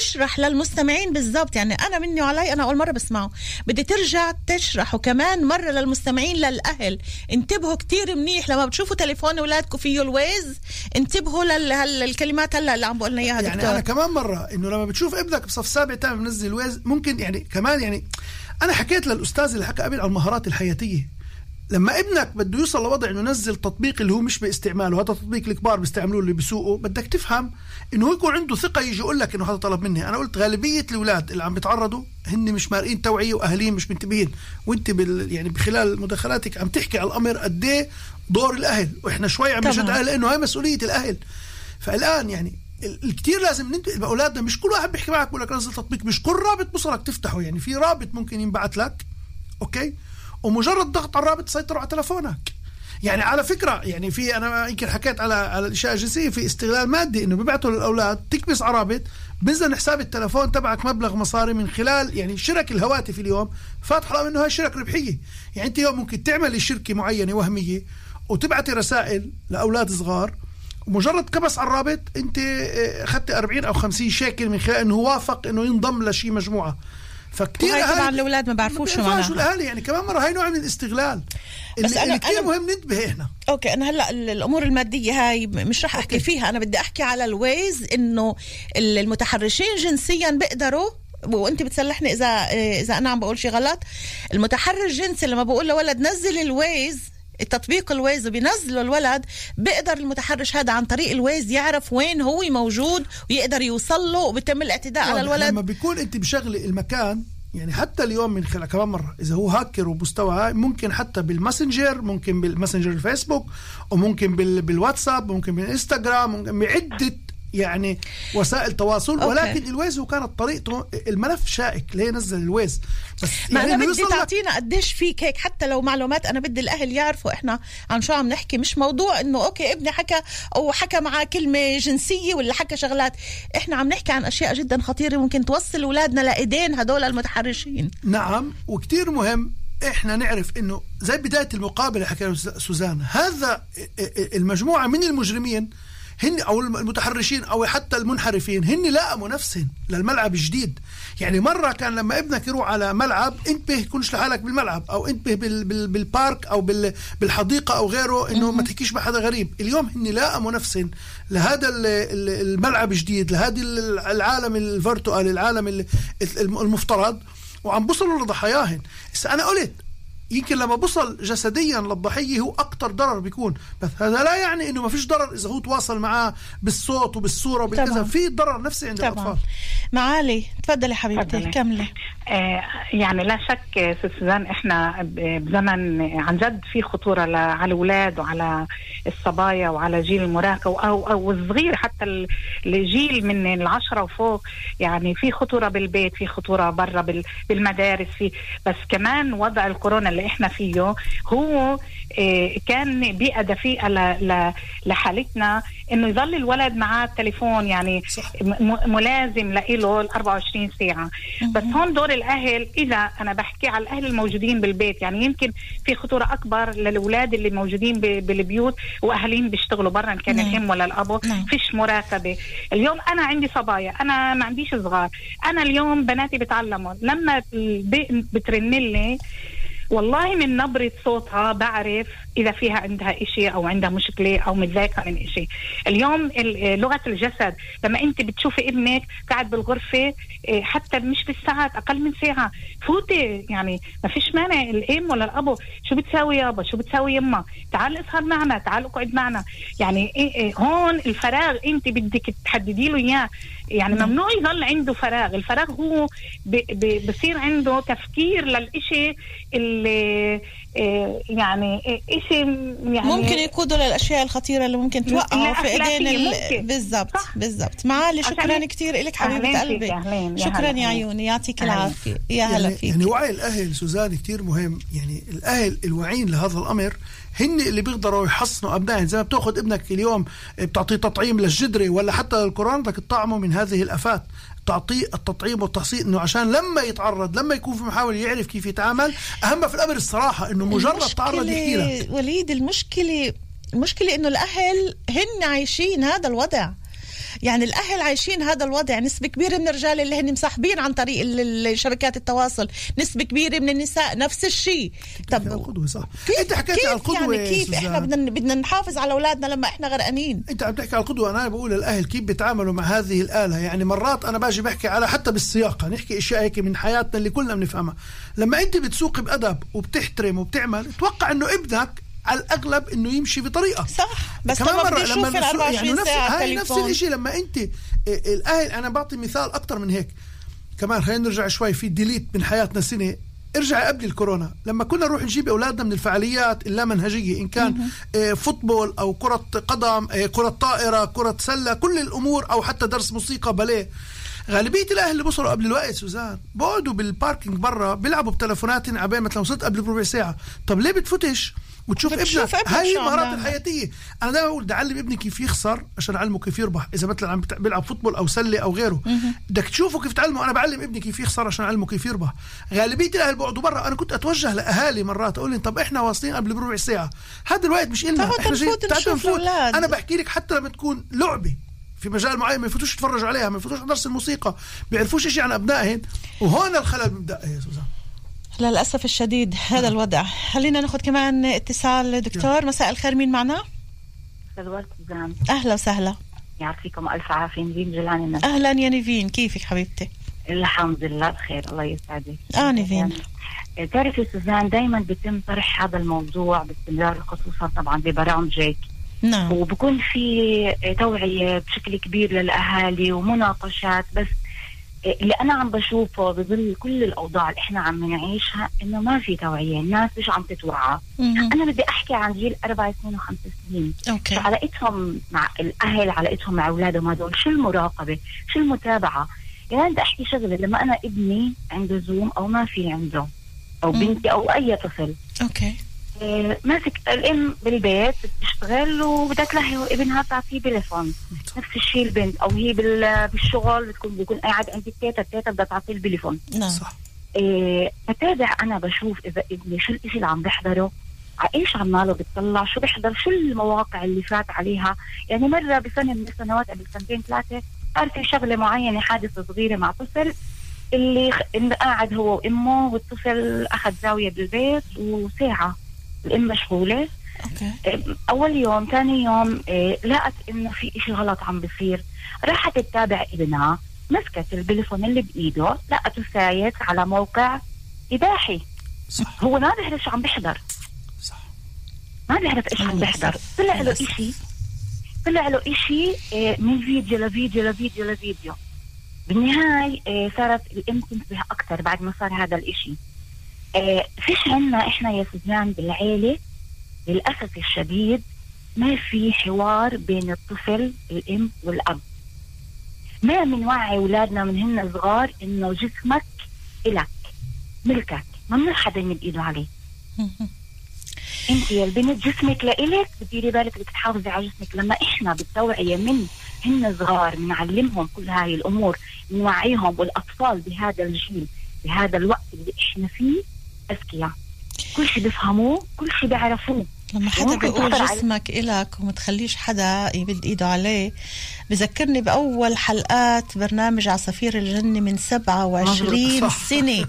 تشرح للمستمعين بالضبط. يعني أنا مني وعلي أنا أول مرة بسمعه. بدي ترجع تشرحه كمان مرة للمستمعين للأهل. انتبهوا كتير منيح لما بتشوفوا تليفون أولادكم فيه الويز. انتبهوا للكلمات هلا اللي عم بقولنا إياها يعني دكتور. أنا كمان مرة إنه لما بتشوف ابنك بصف سابع تاني منزل ويز ممكن يعني كمان يعني أنا حكيت للأستاذ اللي حكى قبل عن المهارات الحياتية. لما ابنك بده يوصل لوضع إنه ينزل تطبيق اللي هو مش باستعماله هذا تطبيق الكبار بيستعملوه اللي بيسوقوا بدك تفهم إنه هو يكون عنده ثقة يجي يقول لك إنه هذا طلب مني. أنا قلت غالبية الأولاد اللي عم بيتعرضوا هن مش مارقين توعية وأهاليهم مش منتبهين. وأنت بال يعني بخلال مداخلاتك عم تحكي على الأمر قد إيه دور الأهل. وإحنا شوي عم. نشد على لأنه هاي مسؤولية الأهل. فالآن يعني ال- الكتير لازم ننتبه أولادنا مش كل واحد بيحكي معك بقول لك نزل تطبيق مش كل رابط بوصلك تفتحه. يعني في رابط ممكن ينبعث لك أوكي؟ ومجرد ضغط على الرابط تسيطر على تلفونك. يعني على فكرة يعني في أنا يمكن حكيت على على الأشياء الجنسية في استغلال مادي إنه بيبعتوا للأولاد تكبس على رابط بنزل حساب التلفون تبعك مبلغ مصاري من خلال يعني شرك الهواتف اليوم فاتح رغم انه هاي شرك ربحيه يعني أنت اليوم ممكن تعملي شركه معينة وهمية وتبعتي رسائل لأولاد صغار ومجرد كبس على الرابط أنت آه، اخذت 40 أو 50 شيكل من خلال إنه وافق إنه ينضم لشي مجموعة. فكتير وهي أهالي- طبعا الأولاد ما بعرفوش شو بيعرفوش معناها. الأهالي يعني كمان مرة هاي نوع من الاستغلال. بس اللي, أنا- كثير أنا- مهم ننتبه إحنا. أوكي أنا هلأ ال- الأمور المادية هاي مش رح أحكي فيها أنا بدي أحكي على الويز إنه ال- المتحرشين جنسيا بيقدروا وأنت بتسلحني اذا إذا أنا عم بقول شيء غلط المتحرش جنسي لما بقول لولد نزل الويز التطبيق الويز وبينزله الولد بيقدر المتحرش هذا عن طريق الويز يعرف وين هو موجود ويقدر يوصل له وبيتم الاعتداء على لما الولد. بيكون انت بشغله المكان يعني حتى اليوم من خلال كمان مرة إذا هو هاكر ومستوى هاي ممكن حتى بالماسنجر ممكن بالماسنجر الفيسبوك وممكن بال بالواتساب ممكن بالإنستغرام ممكن بعدة يعني وسائل تواصل أوكي. ولكن الويز هو كانت طريقته الملف شائك ليه نزل الويز. بس ما يعني أنا بدي تعطينا قديش فيك هيك حتى لو معلومات أنا بدي الأهل يعرفوا إحنا عن شو عم نحكي. مش موضوع إنه أوكي ابني حكى أو حكى معاه كلمة جنسية ولا حكى شغلات. إحنا عم نحكي عن أشياء جدا خطيرة ممكن توصل أولادنا لإيدين هدول المتحرشين. نعم وكتير مهم إحنا نعرف إنه زي بداية المقابلة حكى سوزان هذا المجموعة من المجرمين هن أو المتحرشين أو حتى المنحرفين هن لائموا نفسهم للملعب الجديد. يعني مرة كان لما ابنك يروح على ملعب انتبه كنش لحالك بالملعب أو انتبه بال بال بالبارك أو بال بالحديقة أو غيره إنه ما تحكيش مع حدا غريب. اليوم هن لائموا نفسهم لهذا ال- ال- الملعب الجديد لهذا ال- العالم الفيرتوال العالم ال- المفترض. وعم بوصلوا لضحاياهن. هسه أنا قلت يمكن لما بصل جسديا للضحية هو أكثر ضرر بيكون. بس هذا لا يعني إنه ما فيش ضرر إذا هو تواصل معاه بالصوت وبالصورة وبالكذا. في ضرر نفسي عند طبعا. الأطفال. معالي تفضلي حبيبتي. كملي. آه، يعني لا شك ست سوزان إحنا بزمن عن جد في خطورة على الأولاد وعلى الصبايا وعلى جيل المراهقة أو أو الصغير حتى ال- الجيل من العشرة وفوق. يعني في خطورة بالبيت في خطورة برا بال- بالمدارس في بس كمان وضع الكورونا اللي إحنا فيه هو آه، كان بيئه دفيئه لحالتنا إنه يظل الولد معاه التليفون يعني ملازم له ال 24 ساعة. بس هون دور الأهل إذا أنا بحكي على الأهل الموجودين بالبيت يعني يمكن في خطورة أكبر للأولاد اللي موجودين بالبيوت وأهاليهم بيشتغلوا برا إن كان نعم. الأم ولا الابو فيش مراقبه اليوم أنا عندي صبايا أنا ما عنديش صغار. أنا اليوم بناتي بتعلموا. لما بترن لي والله من نبرة صوتها بعرف إذا فيها عندها إشي أو عندها مشكلة أو متضايقة من إشي. اليوم ال- لغة الجسد لما أنت بتشوفي ابنك قاعد بالغرفة إيه، حتى مش بالساعات أقل من ساعة. فوتي يعني ما فيش مانع. الأم ولا الأبو شو بتساوي يابا؟ شو بتساوي يما؟ تعال اسهر معنا تعال اقعد معنا. يعني إيه إيه هون الفراغ أنت بدك تحددي له إياه. يعني ممنوع يظل عنده فراغ الفراغ هو ب- ب- بصير عنده تفكير للإشي اللي إيه، يعني إشي يعني ممكن يقودوا للأشياء الخطيرة اللي ممكن توقعوا في. ممكن. بالضبط بالضبط معالي شكرا كثير لك فيك، قلبي شكرا يا. عيوني يعطيك أهلا. العافية يا هلا يعني, فيك يعني وعي الأهل سوزان كتير مهم يعني الأهل الواعيين لهذا الأمر هن اللي بيقدروا يحصنوا أبنائهم زي ما بتأخذ ابنك اليوم بتعطيه تطعيم للجدري ولا حتى للكورونا بدك تطعمه من هذه الآفات تعطيه التطعيم والتحصين إنه عشان لما يتعرض لما يكون في محاول يعرف كيف يتعامل أهم في الأمر الصراحة إنه مجرد تعرض يحكي لك. وليد المشكلة المشكلة إنه الأهل هن عايشين هذا الوضع. يعني الأهل عايشين هذا الوضع نسبة كبيرة من الرجال اللي هن مصاحبين عن طريق شبكات التواصل نسبة كبيرة من النساء نفس الشيء. طب القدوه صح كيف أنت حكيت كيف على القدوة يعني كيف إحنا. بدنا بدنا نحافظ على أولادنا لما إحنا غرقانين؟ أنت عم تحكي على القدوة أنا بقول للأهل كيف بيتعاملوا مع هذه الآلة؟ يعني مرات أنا باجي بحكي على حتى بالسياقه نحكي أشياء هيك من حياتنا اللي كلنا بنفهمها. لما أنت بتسوق بأدب وبتحترم وبتعمل توقع إنه ابنك الأغلب إنه يمشي بطريقة. صح. بس كمان لما مرة نسوق- 24 نفس ساعة هاي نفس. الشيء لما أنت آه، الاهل أنا بعطي مثال أكثر من هيك. كمان خلينا نرجع شوي في delete من حياتنا سنة. ارجع قبل الكورونا. لما كنا نروح نجيب أولادنا من الفعاليات اللامنهجية إن كان football أو كرة قدم كرة طائرة كرة سلة كل الأمور أو حتى درس موسيقى باليه. غالبية الأهل اللي بوصلوا قبل الوقت سوزان بقعدوا بال parking برا بيلعبوا بتلفوناتهم عبين مثلا وصلت قبل بربع ساعة. طب ليه بتفوتش وتشوف ابنك. هاي المهارات. الحياتية. أنا دائما بقول بدي أعلم ابني كيف يخسر عشان أعلمه كيف يربح. إذا مثلا عم بيلعب فوتبول أو سلة أو غيره. بدك تشوفه كيف تعلمه. أنا بعلم ابني كيف يخسر عشان أعلمه كيف يربح. غالبية الأهل بيقعدوا برا. أنا كنت أتوجه لأهالي مرات. أقول لهم طب إحنا واصلين قبل بربع ساعة. هذا الوقت مش نشوف. الأولاد. أنا بحكي لك حتى لما تكون لعبة في مجال معين ما يفوتوش يتفرجوا عليها ما يفوتوش على درس الموسيقى بيعرفوش شيء عن ابنائهم وهون الخلل بيبدأ. يا سوزان. للأسف الشديد هذا الوضع. خلينا ناخذ كمان اتصال. دكتور مساء الخير مين معنا؟ أهلا وسهلا. يعطيكم ألف عافية. نجيب جيلاني الناس أهلا يا نيفين. كيفك حبيبتي؟ الحمد لله بخير. الله يسعدك. آه نيفين. يعني تعرفي سوزان دائما بيتم طرح هذا الموضوع باستمرار خصوصا طبعا ببرامجك نعم. وبكون في توعية بشكل كبير للأهالي ومناقشات بس اللي أنا عم بشوفه بظل كل الأوضاع اللي إحنا عم نعيشها إنه ما في توعية الناس مش عم تتوعى. أنا بدي أحكي عن جيل أربع سنين وخمس سنين. أوكي. علاقتهم مع الأهل علاقتهم مع أولادهم هذول شو المراقبة؟ شو المتابعة؟ يعني بدي أحكي شغلة لما أنا ابني عنده زوم أو ما في عنده أو. بنتي أو أي طفل أوكي. آه، ماسك الام بالبيت بتشتغل وبدها تلهي ابنها تعطيه تليفون نفس الشيء البنت أو هي بال- بالشغل بتكون بيكون قاعد عند التيتا التيتا بدها تعطيه البليفون. نعم. صح. إيه بتابع أنا بشوف إذا ابني شو الإشي اللي عم بيحضره ع إيش عماله بتطلع شو بيحضر شو المواقع اللي فات عليها. يعني مرة بسنه من السنوات قبل سنتين ثلاثة صار في شغلة معينة حادثة صغيرة مع طفل اللي قاعد هو وأمه والطفل أخذ زاوية بالبيت وساعة. الأم مشغولة. okay. إيه، أول يوم ثاني يوم إيه لقت إنه في إشي غلط عم بصير. راحت تتابع ابنها مسكت البليفون اللي بإيده لقته سايق على موقع إباحي. صح. هو ما بيعرف شو عم بيحضر. صح. ما بيعرف إيش عم بيحضر. طلع له إشي طلع له إشي آه، من فيديو لفيديو لفيديو لفيديو. بالنهاية آه، صارت الأم تنتبه أكثر بعد ما صار هذا الإشي. آه، فيش عنا إحنا يا سوزان بالعيلة للأسف الشديد ما في حوار بين الطفل الأم والأب. ما بنوعي أولادنا من هن صغار إنه جسمك إلك ملكك. ممنوع حدا يمد إيده عليه. (laughs) أنت يا البنت جسمك لإلك بديري بالك بدك تحافظي على جسمك. لما إحنا بالتوعيه من هن صغار بنعلمهم كل هاي الأمور بنوعيهم والأطفال بهذا الجيل بهذا الوقت اللي إحنا فيه أذكياء. كل شيء بيفهموه كل شيء بيعرفوه. لما حدا بيقول جسمك إلك ومتخليش حدا يمد إيده عليه بذكرني بأول حلقات برنامج عصافير الجنة من 27 مظبوط، صح. سنة.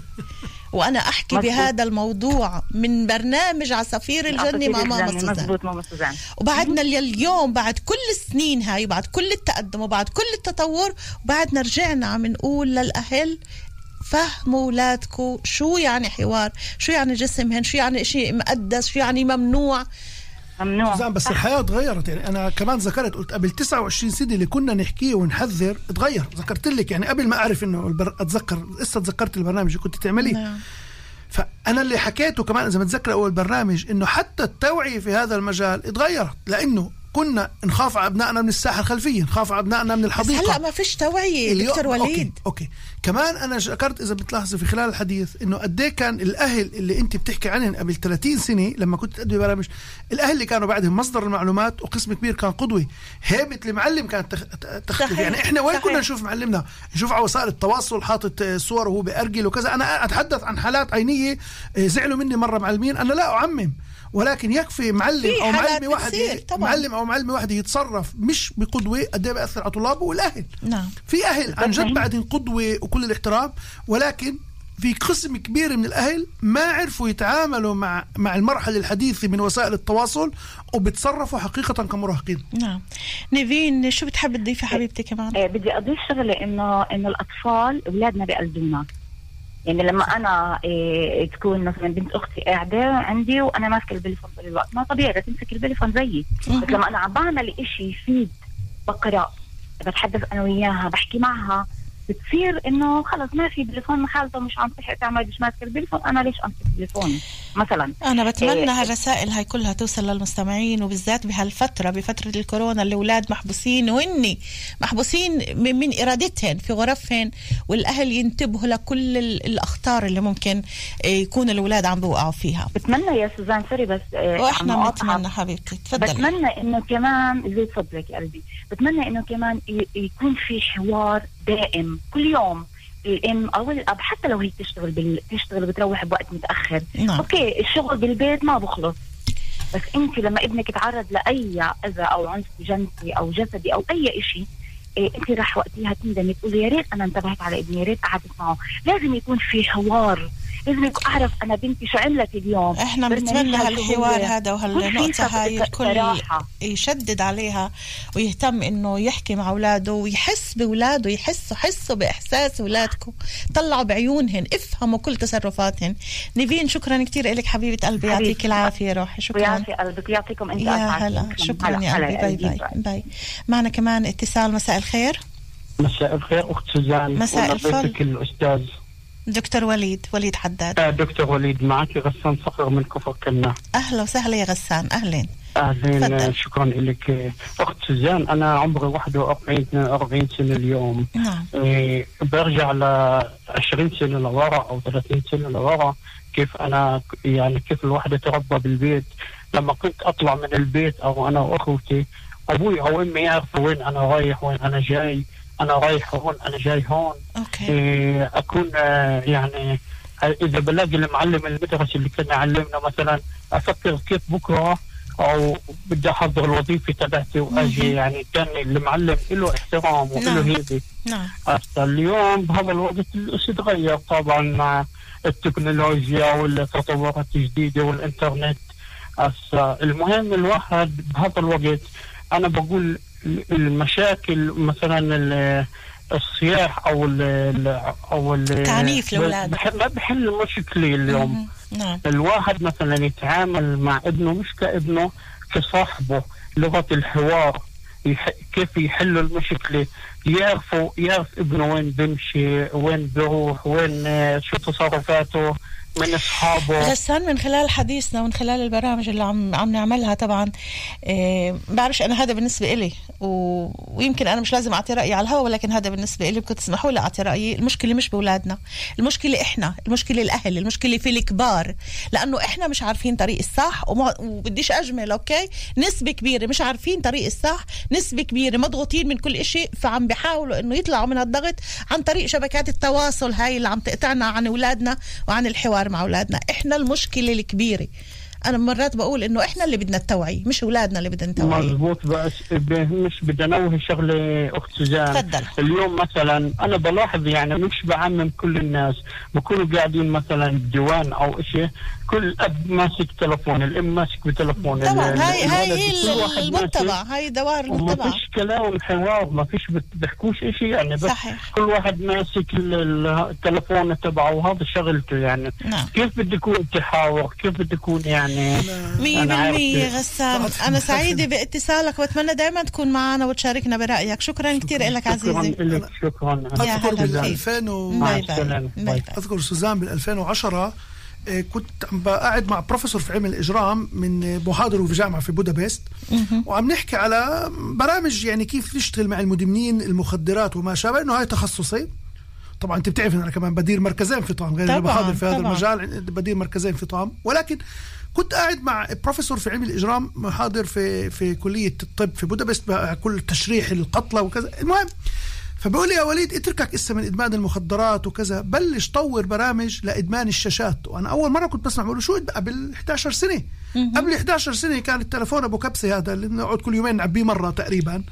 وأنا أحكي مظبوط. بهذا الموضوع من برنامج عصافير الجنة مع ماما سوزان. مزبوط ماما سوزان. وبعدنا اليوم بعد كل السنين هاي وبعد كل التقدم وبعد كل التطور وبعدنا رجعنا عم نقول للأهل فهموا اولادكم شو يعني حوار؟ شو يعني جسمهن شو يعني شيء مقدس؟ شو يعني ممنوع؟ ممنوع. زين بس الحياة تغيرت. يعني أنا كمان ذكرت قلت قبل 29 سنة اللي كنا نحكيه ونحذر تغير. ذكرت لك يعني قبل ما أعرف إنه البر... أتذكر لسه تذكرت البرنامج اللي كنت تعمليه. نعم. فأنا اللي حكيته كمان إذا متذكر أول برنامج إنه حتى التوعية في هذا المجال اتغيرت لأنه كنا نخاف على أبنائنا من الساحة الخلفية نخاف على أبنائنا من بس الحديقة. هلا ما فيش توعية دكتور وليد. okay. okay كمان أنا ذكرت إذا بتلاحظي في خلال الحديث إنه قد إيه كان الأهل اللي أنت بتحكي عنهم قبل 30 سنة لما كنت تأدي برامج الأهل اللي كانوا بعدهم مصدر المعلومات وقسم كبير كان قدوة. هيبة المعلم كانت تخ... تختلف صحيح. يعني إحنا وين صحيح. كنا نشوف معلمنا نشوف على وسائل التواصل حاطط صور وهو بأرجل وكذا. أنا أتحدث عن حالات عينية آه، زعلوا مني مرة معلمين. أنا لا أعمم. ولكن يكفي معلم أو حالات معلمه واحدة بتصير طبعاً. معلم أو معلمه واحدة يتصرف مش بقدوة قد إيه بيأثر على طلابه والأهل. نعم. في أهل عن جد بعدين قدوه وكل الاحترام ولكن في قسم كبير من الأهل ما عرفوا يتعاملوا مع مع المرحلة الحديثة من وسائل التواصل وبتصرفوا حقيقة كمراهقين. نعم. نيفين شو بتحب تضيفي حبيبتي كمان؟ آه، بدي أضيف شغلة انه إنه الأطفال أولادنا بيقلدونا يعني لما أنا إيه تكون مثلا بنت أختي قاعدة عندي وأنا ماسكة البليفون طول الوقت ما طبيعي بدها تمسك البليفون زيي. بس لما أنا عم بعمل إشي يفيد بقرا بتحدث أنا وياها بحكي معها بتصير إنه خلص ما في بليفون خالته مش عم تلحق تعمل مش ماسكة البليفون أنا ليش أمسك البليفون مثلا؟ أنا بتمنى إيه، هالرسائل هاي كلها توصل للمستمعين وبالذات بهالفترة بفترة الكورونا الأولاد محبوسين وهني محبوسين من, من إرادتهن في غرفهن والأهل ينتبهوا لكل ال- الأخطار اللي ممكن إيه، يكون الأولاد عم بوقعوا فيها. بتمنى يا سوزان sorry بس وإحنا أقاطعك. بنتمنى حبيبتي تفضلي. بتمنى إنه كمان زي يا قلبي بتمنى إنه كمان يكون في حوار دائم كل يوم. الام أو الاب حتى لو هي تشتغل بال... تشتغل بتروح بوقت متأخر. نعم. okay الشغل بالبيت ما بخلص. بس أنت لما ابنك يتعرض لأي أذى أو عنف جنسي أو جسدي أو أي شيء إيه أنت راح وقتها تندمي تقولي يا ريت أنا انتبهت على ابني يا ريت قعدت معه. لازم يكون في حوار. لازم يكون أعرف أنا بنتي شو عملت اليوم. إحنا بنتمنى هالحوار. هذا وهالنقطة هاي الكل. يشدد عليها ويهتم إنه يحكي مع أولاده ويحس بأولاده يحسوا حسوا بإحساس أولادكم. طلعوا بعيونهن افهموا كل تصرفاتهن. نيفين شكرا كثير لك حبيبة قلبي. يعطيك العافية روحي. شكرا. ويعطي قلبك. يعطيكم أنت يا هلا. شكرا. يا قلبي. bye bye. bye. معنا كمان اتصال. مساء الخير. مساء الخير أخت سوزان. مساء الفل. الأستاذ. دكتور وليد وليد حداد. آه دكتور وليد معك غسان صقر من كفر كنا. أهلا وسهلا يا غسان أهلين. أهلين. آه، شكرا لك. أخت سوزان أنا عمري 41 42 سنة اليوم. نعم. إيه، برجع ل 20 سنة لورا أو 30 سنة لورا. كيف أنا يعني كيف الواحد تربى بالبيت. لما كنت أطلع من البيت أو أنا وأخوتي أبوي أو امي يعرفوا وين أنا رايح وين أنا جاي. أنا رايح هون أنا جاي هون. أوكي. إيه، أكون آه، يعني إذا بلاقي المعلم المدرسة اللي كان يعلمنا مثلا أفكر كيف بكرة أو بدي أحضر الوظيفة تبعتي وأجي. يعني كان المعلم له احترام وله نعم. هيبة. نعم. هسه اليوم بهذا الوقت الشيء تغير طبعا مع التكنولوجيا والتطورات الجديدة والإنترنت. هسه المهم الواحد بهذا الوقت أنا بقول المشاكل مثلا ال- الصياح أو ال أو ال تعنيف الأولاد. بح- ما بحل مشكله اليوم. نعم الواحد مثلا يتعامل مع ابنه مش كابنه كصاحبه لغة الحوار يح... كيف يحلوا المشكلة يعرفوا يعرف ابنه وين بيمشي وين بيروح وين آه، شو تصرفاته من أصحابه. غسان من خلال حديثنا ومن خلال البرامج اللي عم عم نعملها طبعا إيه بعرفش أنا هذا بالنسبة إلي و... ويمكن أنا مش لازم أعطي رأيي على الهواء ولكن هذا بالنسبة إلي بكون تسمحوا لي أعطي رأيي. المشكلة مش بأولادنا المشكلة إحنا المشكلة الأهل المشكلة في الكبار لأنه إحنا مش عارفين طريق الصح وما... وبديش أجمل أوكي؟ نسبة كبيرة مش عارفين طريق الصح نسبة كبيرة مضغوطين من كل شيء فعم بيحاولوا إنه يطلعوا من الضغط عن طريق شبكات التواصل هاي اللي عم تقطعنا عن أولادنا وعن الحوار مع أولادنا. إحنا المشكلة الكبيرة. أنا مرات بقول إنه إحنا اللي بدنا التوعية مش أولادنا اللي بدنا نتوعي مضبوط بس مش بدي انوه شغلة أخت سوزان. تفضل. اليوم مثلا أنا بلاحظ يعني مش بعمم كل الناس بكونوا قاعدين مثلا بديوان أو شيء كل أب ماسك تلفون الأم ماسك بتلفون طبعا هاي هاي هي المتبع هاي دوار وما المتبع فيش كلام حوار ما فيش بت- بيحكوش شيء يعني بس صحيح. كل واحد ماسك ال- ال- التلفون تبعه وهذا شغلته يعني نعم. كيف بدي يكون تحاور كيف بدي يكون يعني مية أنا عارف بالمية كيف. غسان أنا (laughs) سعيدة باتصالك وأتمنى دائما تكون معنا وتشاركنا برأيك شكرا كثير لك شكرا عزيزي لك شكرا اذكر هلا بال فيك. 2000 و... مع باي باي. السلامة. باي باي. أذكر سوزان بال 2010 آه، كنت عم قاعد مع بروفيسور في علم الإجرام من محاضره في جامعه في بودابست. وعم نحكي على برامج يعني كيف نشتغل مع المدمنين المخدرات وما شابه إنه هاي تخصصي. طبعا أنت بتعرف أنا كمان بدير مركزين فطام غير طبعاً، اللي بحاضر في هذا طبعاً. المجال بدير مركزين فطام ولكن كنت قاعد مع بروفيسور في علم الإجرام محاضر في في كلية الطب في بودابست كل تشريح القتلى وكذا. المهم فبقول لي يا وليد اتركك إسا من إدمان المخدرات وكذا بلش طور برامج لإدمان الشاشات. وأنا أول مرة كنت بسمع بقول شو قبل 11 سنة؟ قبل 11 سنة كان التلفون أبو كبسة هذا اللي بنقعد كل يومين نعبيه مرة تقريبا.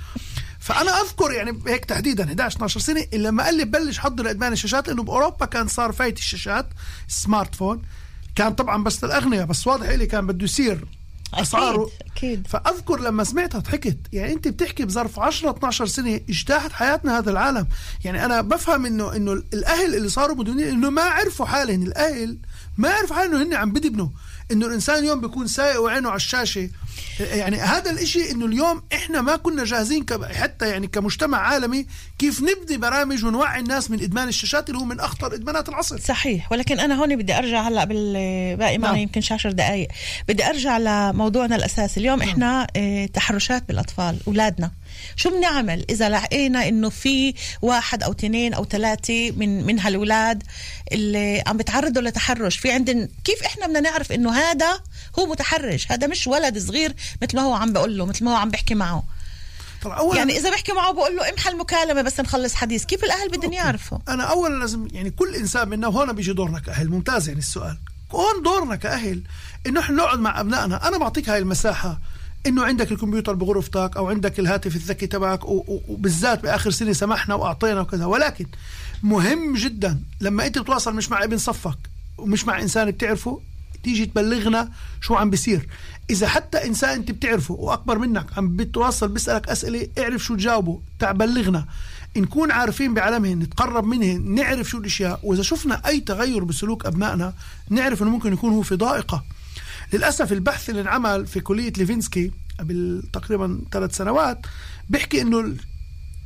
فأنا أذكر يعني هيك تحديدا 11 12 سنة لما قال لي بلش حضر إدمان الشاشات لأنه بأوروبا كان صار فايت الشاشات smartphone كان طبعا بس للأغنياء بس واضح لي كان بده يصير أسعاره. أكيد. فأذكر لما سمعتها ضحكت. يعني أنت بتحكي بظرف 10 12 سنة اجتاحت حياتنا هذا العالم. يعني أنا بفهم انه إنه الأهل اللي صاروا مدمنين إنه ما عرفوا حالهم الأهل ما عرفوا حالهم انه هن عم بدبنوا. إنه الإنسان اليوم بيكون سايق وعينه على الشاشة. يعني هذا الإشي إنه اليوم إحنا ما كنا جاهزين حتى يعني كمجتمع عالمي كيف نبني برامج ونوعي الناس من إدمان الشاشات اللي هو من أخطر إدمانات العصر. صحيح. ولكن أنا هون بدي أرجع هلأ بالباقي معنا نعم. يمكن 10 دقائق بدي أرجع لموضوعنا الأساسي. اليوم إحنا آه تحرشات بالأطفال أولادنا. شو بنعمل إذا لقينا إنه في واحد أو اثنين أو ثلاثة من من هالولاد اللي عم بتعرضوا لتحرش؟ في عندنا كيف إحنا بدنا نعرف إنه هذا هو متحرش؟ هذا مش ولد صغير مثل ما هو عم بقول له مثل ما هو عم بيحكي معه. طبعا اولا يعني إذا بحكي معه بقول له امحى المكالمه بس نخلص حديث. كيف الأهل بدهم يعرفوا؟ أنا اولا لازم يعني كل إنسان منا وهون بيجي دورنا كاهل ممتاز يعني السؤال. هون دورنا كأهل إنه إحنا نقعد مع أبنائنا. أنا بعطيك هاي المساحة. إنه عندك الكمبيوتر بغرفتك أو عندك الهاتف الذكي تبعك وبالذات بآخر سنة سمحنا وأعطينا وكذا. ولكن مهم جدا لما أنت بتواصل مش مع ابن صفك ومش مع إنسان بتعرفه تيجي تبلغنا شو عم بيصير. إذا حتى إنسان أنت بتعرفه وأكبر منك عم بتواصل بيسألك أسئلة اعرف شو تجاوبه تعال بلغنا. نكون عارفين بعالمهن نتقرب منهن نعرف شو الأشياء. وإذا شفنا أي تغير بسلوك أبنائنا نعرف إنه ممكن يكون هو في ضائقة. للأسف البحث اللي انعمل في كلية ليفينسكي قبل تقريبا ثلاث سنوات بيحكي إنه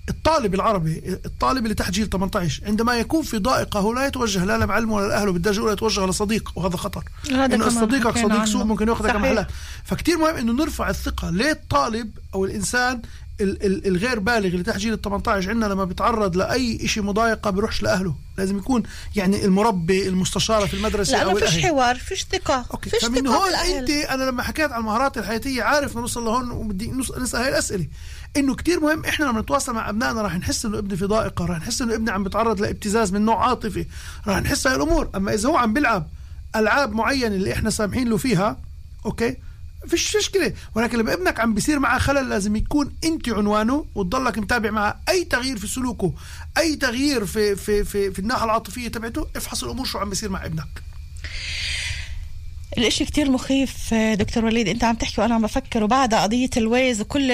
الطالب العربي الطالب اللي تحت جيل 18 عندما يكون في ضائقة هو لا يتوجه لا لمعلمه ولا لأهله بالدرجه الاولى يتوجه لصديق وهذا خطر هذا كمان صديقك صديق. سوء ممكن يأخذك. محلات فكتير مهم إنه نرفع الثقة ليه الطالب أو الإنسان ال- ال- الغير بالغ اللي تحت جيل ال 18 عندنا لما بيتعرض لأي شيء مضايقة بيروحش لأهله. لازم يكون يعني المربي المستشاره في المدرسة لأنه أو فيش حوار فيش ثقة أوكي فيش فمن هون أنت أنا لما حكيت عن المهارات الحياتية عارف نوصل لهون وبدي نس- نسأل هاي الأسئلة. إنه كتير مهم إحنا لما نتواصل مع أبنائنا راح نحس إنه ابني في ضائقة راح نحس إنه ابني عم بيتعرض لابتزاز من نوع عاطفي راح نحس هاي الأمور. أما إذا هو عم بيلعب ألعاب معينة اللي إحنا سامحين له فيها أوكي فيش مشكلة. ولكن لما ابنك عم بيصير معه خلل لازم يكون انت عنوانه وتضلك متابع معه. أي تغيير في سلوكه أي تغيير في في في, في الناحية العاطفية تبعته افحص الأمور شو عم بيصير مع ابنك. الإشي كتير مخيف دكتور وليد. أنت عم تحكي وأنا عم بفكر وبعدها قضية ال Waze وكل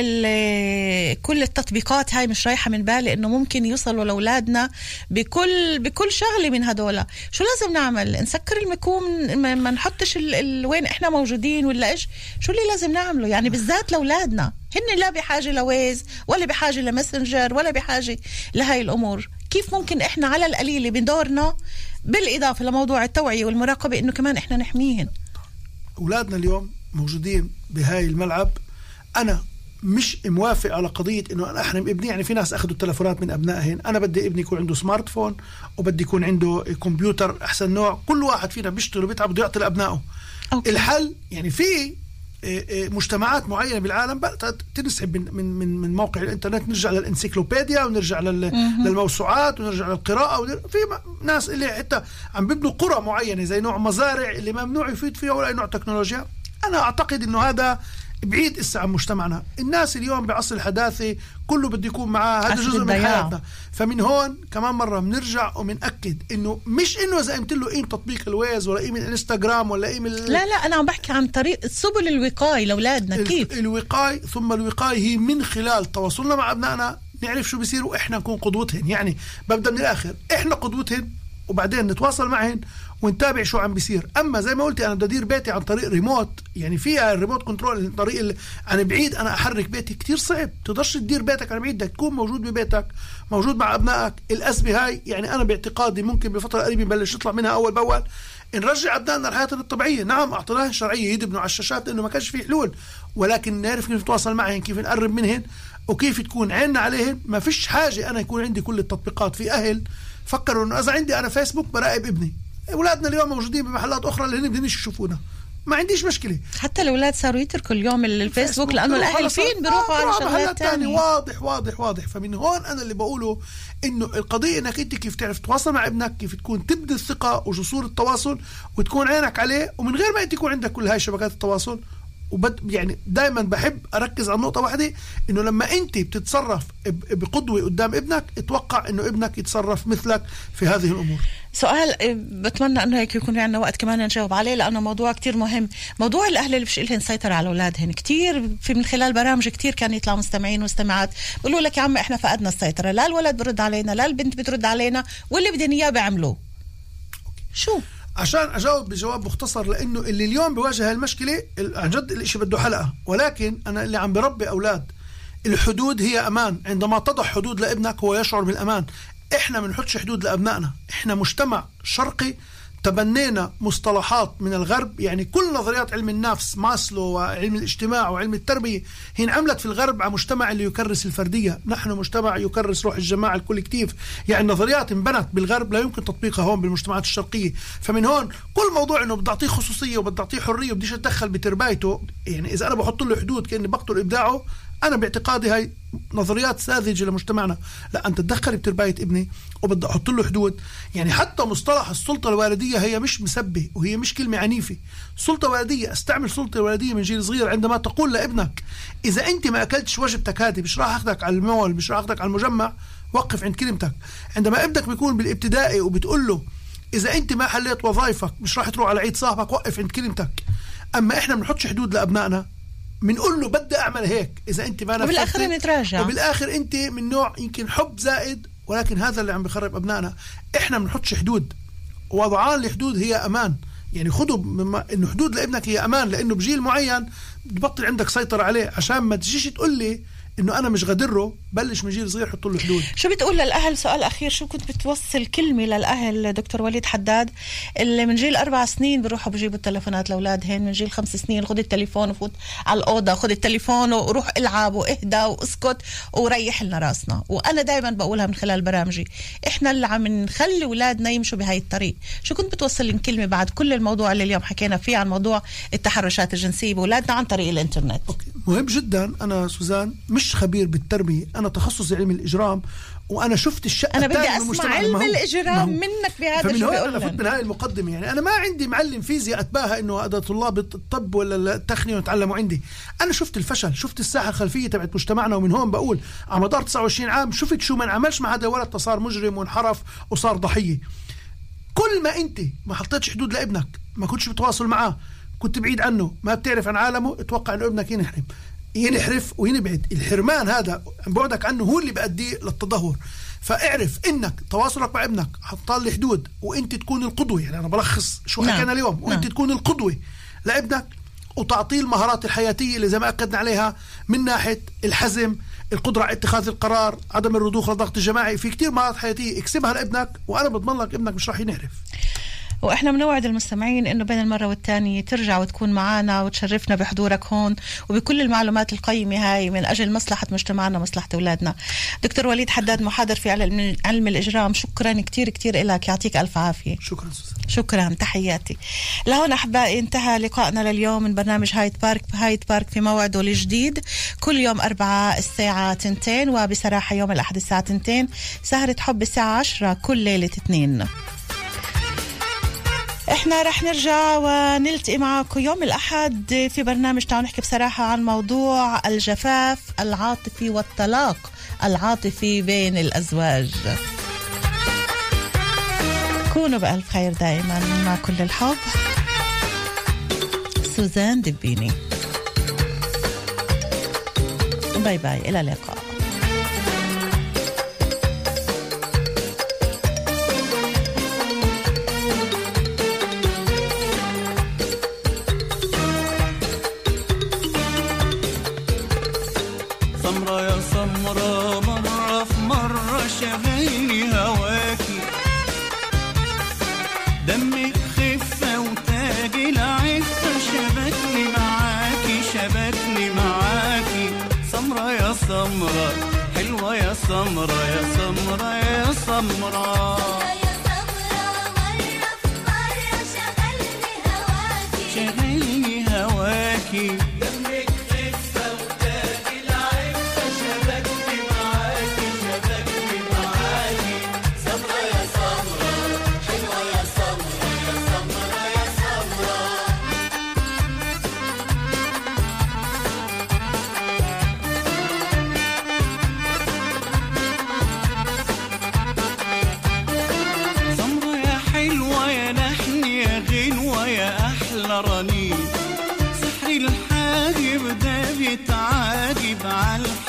كل التطبيقات هاي مش رايحة من بالي إنه ممكن يوصلوا لأولادنا بكل بكل شغلة من هدول. شو لازم نعمل؟ نسكر المكوم ما نحطش ال... ال... وين إحنا موجودين ولا إيش؟ شو اللي لازم نعمله؟ يعني بالذات لأولادنا. هن لا بحاجة ل Waze ولا بحاجة ل Messenger ولا بحاجة لهاي الأمور. كيف ممكن إحنا على القليلة بدورنا بالإضافة لموضوع التوعية والمراقبة إنه كمان إحنا نحميهن؟ أولادنا اليوم موجودين بهاي الملعب. أنا مش موافق على قضية إنه أنا أحرم ابني. يعني في ناس أخذوا التلفونات من ابنائهم أنا بدي ابني يكون عنده smartphone وبدي يكون عنده كمبيوتر أحسن نوع. كل واحد فينا بيشتغل وبيتعب بده يعطي لأبنائه. okay. الحل يعني في مجتمعات معينة بالعالم تنسحب من من من من موقع الإنترنت. نرجع لل encyclopedia ونرجع للموسوعات ونرجع للقراءة في ناس اللي حتى عم بيبنوا قرى معينة زي نوع مزارع اللي ممنوع يفيد فيها ولا نوع تكنولوجيا. أنا أعتقد إنه هذا بعيد اسا عن مجتمعنا. الناس اليوم بعصر الحداثة كله بده يكون معاه. هذا جزء من حياتنا. فمن هون كمان مرة بنرجع وبنأكد إنه مش إنه إذا قمت له قيم تطبيق الويز ولا قيم الانستغرام ولا قيم ال... لا لا أنا عم بحكي عن طريق سبل الوقاية لأولادنا كيف؟ الوقاية ثم الوقاية هي من خلال تواصلنا مع أبنائنا. نعرف شو بيصير وإحنا نكون قدوتهن. يعني ببدأ من الآخر. إحنا قدوتهن وبعدين نتواصل معهن ونتابع شو عم بيصير. أما زي ما قلت أنا بدي أدير بيتي عن طريق ريموت يعني فيها ال remote control طريق عن بعيد أنا أحرك بيتي. كتير صعب. تقدرش تدير بيتك عن بعيد بدك تكون موجود ببيتك موجود مع أبنائك. الازمه هاي يعني أنا باعتقادي ممكن بفترة قريبة نبلش نطلع منها أول بأول. نرجع أبنائنا لحياتهم الطبيعية. نعم اعطيناهم شرعيه يدمنوا على الشاشات لأنه ما كانش في حلول. ولكن نعرف كيف نتواصل معهم كيف نقرب منهن وكيف تكون عيننا عليهن. ما فيش حاجة أنا يكون عندي كل التطبيقات في أهل. فكروا إنه إذا عندي أنا فيسبوك براقب ابني. أولادنا اليوم موجودين بمحلات أخرى اللي هن بدهنش يشوفونا. ما عنديش مشكلة. حتى الأولاد صاروا يتركوا اليوم الفيسبوك لأنه الأهل فين؟ بيروحوا على شغلات ثانية واضح واضح واضح. فمن هون أنا اللي بقوله إنه القضية إنك أنت كيف تعرف تتواصل مع ابنك كيف تكون تبني الثقة وجسور التواصل وتكون عينك عليه ومن غير ما أنت يكون عندك كل هاي شبكات التواصل. وبد يعني دائما بحب أركز على نقطة واحدة إنه لما أنت بتتصرف بقدوة قدام ابنك أتوقع إنه ابنك يتصرف مثلك في هذه الأمور. سؤال إيه، بتمنى إنه هيك يكون عندنا وقت كمان نجاوب عليه لأنه موضوع كتير مهم. موضوع الأهل اللي مش لهم سيطره على اولادهم كتير في من خلال برامج كتير كان يطلع مستمعين ومستمعات بيقولوا لك يا عم إحنا فقدنا السيطرة لا الولد برد علينا لا البنت بترد علينا واللي بدهم إياه بيعملوه. شو؟ عشان أجاوب بجواب مختصر لأنه اللي اليوم بيواجه المشكلة عن جد الإشي بده حلقة. ولكن أنا اللي عم بربي أولاد الحدود هي أمان. عندما تضع حدود لابنك هو يشعر بالأمان. إحنا ما بنحطش حدود لأبنائنا. إحنا مجتمع شرقي تبنينا مصطلحات من الغرب. يعني كل نظريات علم النفس ماسلو وعلم الاجتماع وعلم التربية هي انعملت في الغرب على مجتمع اللي يكرس الفردية. نحن مجتمع يكرس روح الجماعة ال collective يعني نظريات انبنت بالغرب لا يمكن تطبيقها هون بالمجتمعات الشرقية. فمن هون كل موضوع إنه بدي أعطيه خصوصية وبدي أعطيه حرية وبديش أتدخل بتربايته يعني إذا أنا بحط له حدود كأني بقتل إبداعه أنا باعتقادي هاي نظريات ساذجة لمجتمعنا. لا أنت تدخل بترباية ابني وبدي أحط له حدود. يعني حتى مصطلح السلطة الوالديه هي مش مسبه وهي مش كلمة عنيفة. سلطة والديه استعمل سلطة والديه من جيل صغير عندما تقول لابنك إذا أنت ما أكلتش وجبتك هذه مش راح أخذك على المول مش راح أخذك على المجمع وقف عند كلمتك. عندما ابنك بيكون بالابتدائي وبتقول له إذا أنت ما حليت وظائفك مش راح تروح على عيد صاحبك وقف عند كلمتك. أما إحنا بنحطش حدود لأبنائنا بنقول له بدي أعمل هيك إذا أنت ما وبالآخر نتراجع. وبالآخر أنت من نوع يمكن حب زائد ولكن هذا اللي عم بخرب أبنائنا. إحنا بنحطش حدود. وضعان الحدود هي أمان. يعني خذوا إنه حدود لابنك هي أمان لأنه بجيل معين بتبطل عندك سيطرة عليه. عشان ما تجيش تقول لي إنه أنا مش غادره بلش من جيل صغير حط له حدود شو بتقول للأهل؟ سؤال أخير شو كنت بتوصل كلمة للأهل دكتور وليد حداد اللي من جيل أربع سنين بيروحوا بجيبوا التلفونات لاولادهم من جيل خمس سنين خذ التليفون وفوت على الأوضة خذ التليفون وروح العب وإهدى وأسكت وريح لنا رأسنا. وأنا دائما بقولها من خلال برامجي. إحنا اللي عم نخلي أولادنا يمشوا بهاي الطريق. شو كنت بتوصل لهم كلمة بعد كل الموضوع اللي اليوم حكينا فيه عن موضوع التحرشات الجنسية بأولادنا عن طريق الإنترنت؟ okay. مهم جدا. أنا سوزان مش خبير بالتربية. أنا تخصصي علم الإجرام وأنا شفت الشقة أنا بدي أسمع علم الإجرام منك بهذا فمن هون أنا فت من هاي المقدمة. يعني أنا ما عندي معلم فيزياء أتباهى إنه هذا طلاب الطب ولا التقنيه يتعلموا عندي. أنا شفت الفشل شفت الساحة الخلفية تبعت مجتمعنا ومن هون بقول على مدار 29 عام شفت شو ما انعملش مع هذا الولد صار مجرم وانحرف وصار ضحية. كل ما أنت ما حطيتش حدود لابنك ما كنتش بتواصل معاه كنت بعيد عنه ما بتعرف عن عالمه أتوقع إنه ابنك ينحرم. ينحرف وينبعد الحرمان هذا بعدك عنه هو اللي بيؤدي للتدهور. فاعرف إنك تواصلك مع ابنك حطال لي حدود وأنت تكون القدوة. يعني أنا بلخص شو نعم. حكينا اليوم. وأنت نعم. تكون القدوة لابنك وتعطيه المهارات الحياتية اللي زي ما أكدنا عليها من ناحية الحزم القدرة على اتخاذ القرار عدم الرضوخ للضغط الجماعي. في كتير مهارات حياتية اكسبها لابنك وأنا بضمن لك ابنك مش راح ينحرف وإحنا بنوعد المستمعين إنه بين المرة والتانية ترجع وتكون معنا وتشرفنا بحضورك هون وبكل المعلومات القيمة هاي من أجل مصلحة مجتمعنا ومصلحة أولادنا. دكتور وليد حداد محاضر في علم علم الإجرام شكرا كثير كثير لك يعطيك ألف عافية. شكرا سوسن. شكرا تحياتي. لهون أحبائي انتهى لقائنا لليوم من برنامج هايد بارك هايد بارك في موعده الجديد كل يوم أربعة الساعة تنتين وبصراحة يوم الأحد الساعة تنتين سهرة حب الساعة عشرة كل ليلة اثنين إحنا رح نرجع ونلتقي معكم يوم الأحد في برنامج تعالوا نحكي بصراحة عن موضوع الجفاف العاطفي والطلاق العاطفي بين الأزواج. كونوا بألف خير دائما مع كل الحب. سوزان دبيني. باي باي إلى اللقاء. سمرة يا سمرة يا سمرة. شغلني هواكي.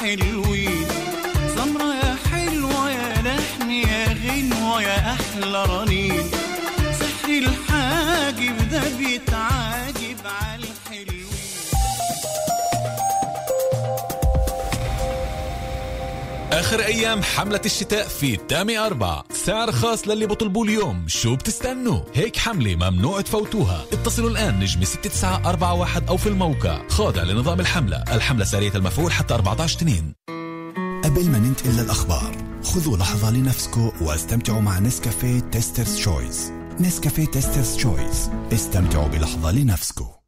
عالحلوين آخر أيام حملة الشتاء في تامي أربعة. سعر خاص للي بطلبوه اليوم. شو بتستنوا؟ هيك حملة ممنوع تفوتوها. اتصلوا الآن نجم 6941 أو في الموقع. خاضع لنظام الحملة. الحملة سارية المفعول حتى 14 تنين. قبل ما ننتقل للأخبار خذوا لحظة لنفسكم واستمتعوا مع نسكافيه Taster's Choice نسكافيه Taster's Choice استمتعوا بلحظة لنفسكم.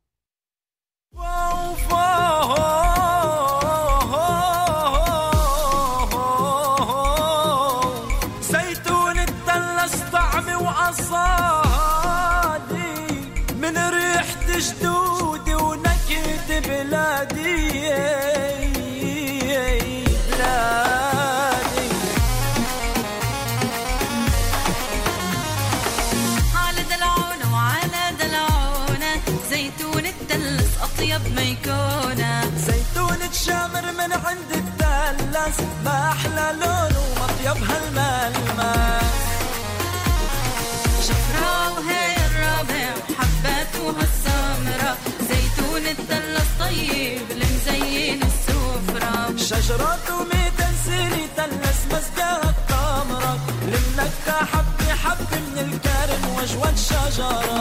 من عند الدلس ما أحلى لونه وأطيب هالملمس. شفرة وهي الربع حباتها السمرة زيتون الدلس طيب المزين السفرة. شجرة وميت سيري تلس مسقاها التمرة لمنكة حبة حبة من الكرم وجوة شجرة.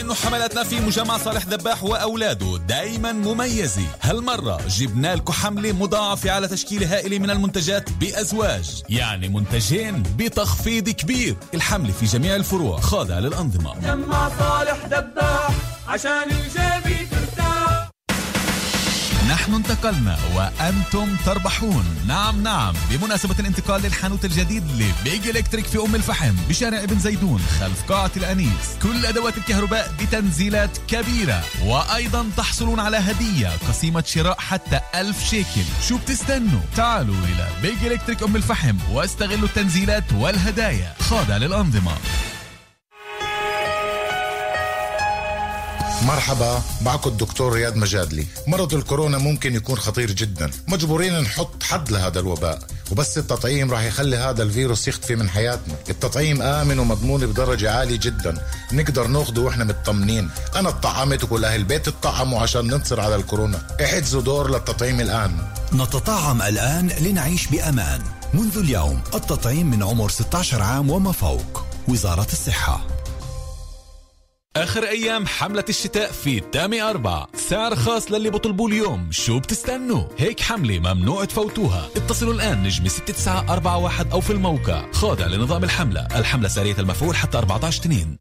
انه حملتنا في مجمع صالح دباح وأولاده دايما مميزة. هالمرة جبنا لكم حملة مضاعفة على تشكيلة هائلة من المنتجات بأزواج. يعني منتجين بتخفيض كبير. الحملة في جميع الفروع. خاضعه للأنظمة. جمع صالح دباح عشان ترتاح نحن انتقلنا وأنتم تربحون. نعم نعم. بمناسبة الانتقال للحانوت الجديد لبيج إلكتريك في أم الفحم بشارع ابن زيدون خلف قاعة الأنيس كل أدوات الكهرباء بتنزيلات كبيرة. وأيضا تحصلون على هدية قسيمة شراء حتى ألف شيكل. شو بتستنوا؟ تعالوا إلى بيج إلكتريك أم الفحم واستغلوا التنزيلات والهدايا. خاضع للأنظمة. مرحبا معكم الدكتور رياض مجادلي. مرض الكورونا ممكن يكون خطير جدا. مجبورين نحط حد لهذا الوباء. وبس التطعيم راح يخلي هذا الفيروس يختفي من حياتنا. التطعيم آمن ومضمون بدرجة عالية جدا. نقدر ناخده وإحنا مطمنين أنا اتطعمت وكل أهل البيت اتطعموا عشان ننتصر على الكورونا. احجزوا دور للتطعيم الآن. نتطعم الآن لنعيش بأمان. منذ اليوم التطعيم من عمر 16 عام وما فوق. وزارة الصحة. آخر أيام حملة الشتاء في تامي أربع. سعر خاص للي بطلبوا اليوم. شو بتستنوا؟ هيك حملة ممنوع تفوتوها. اتصلوا الآن نجم 6941 أو في الموقع. خاضع لنظام الحملة. الحملة سارية المفعول حتى 14 تنين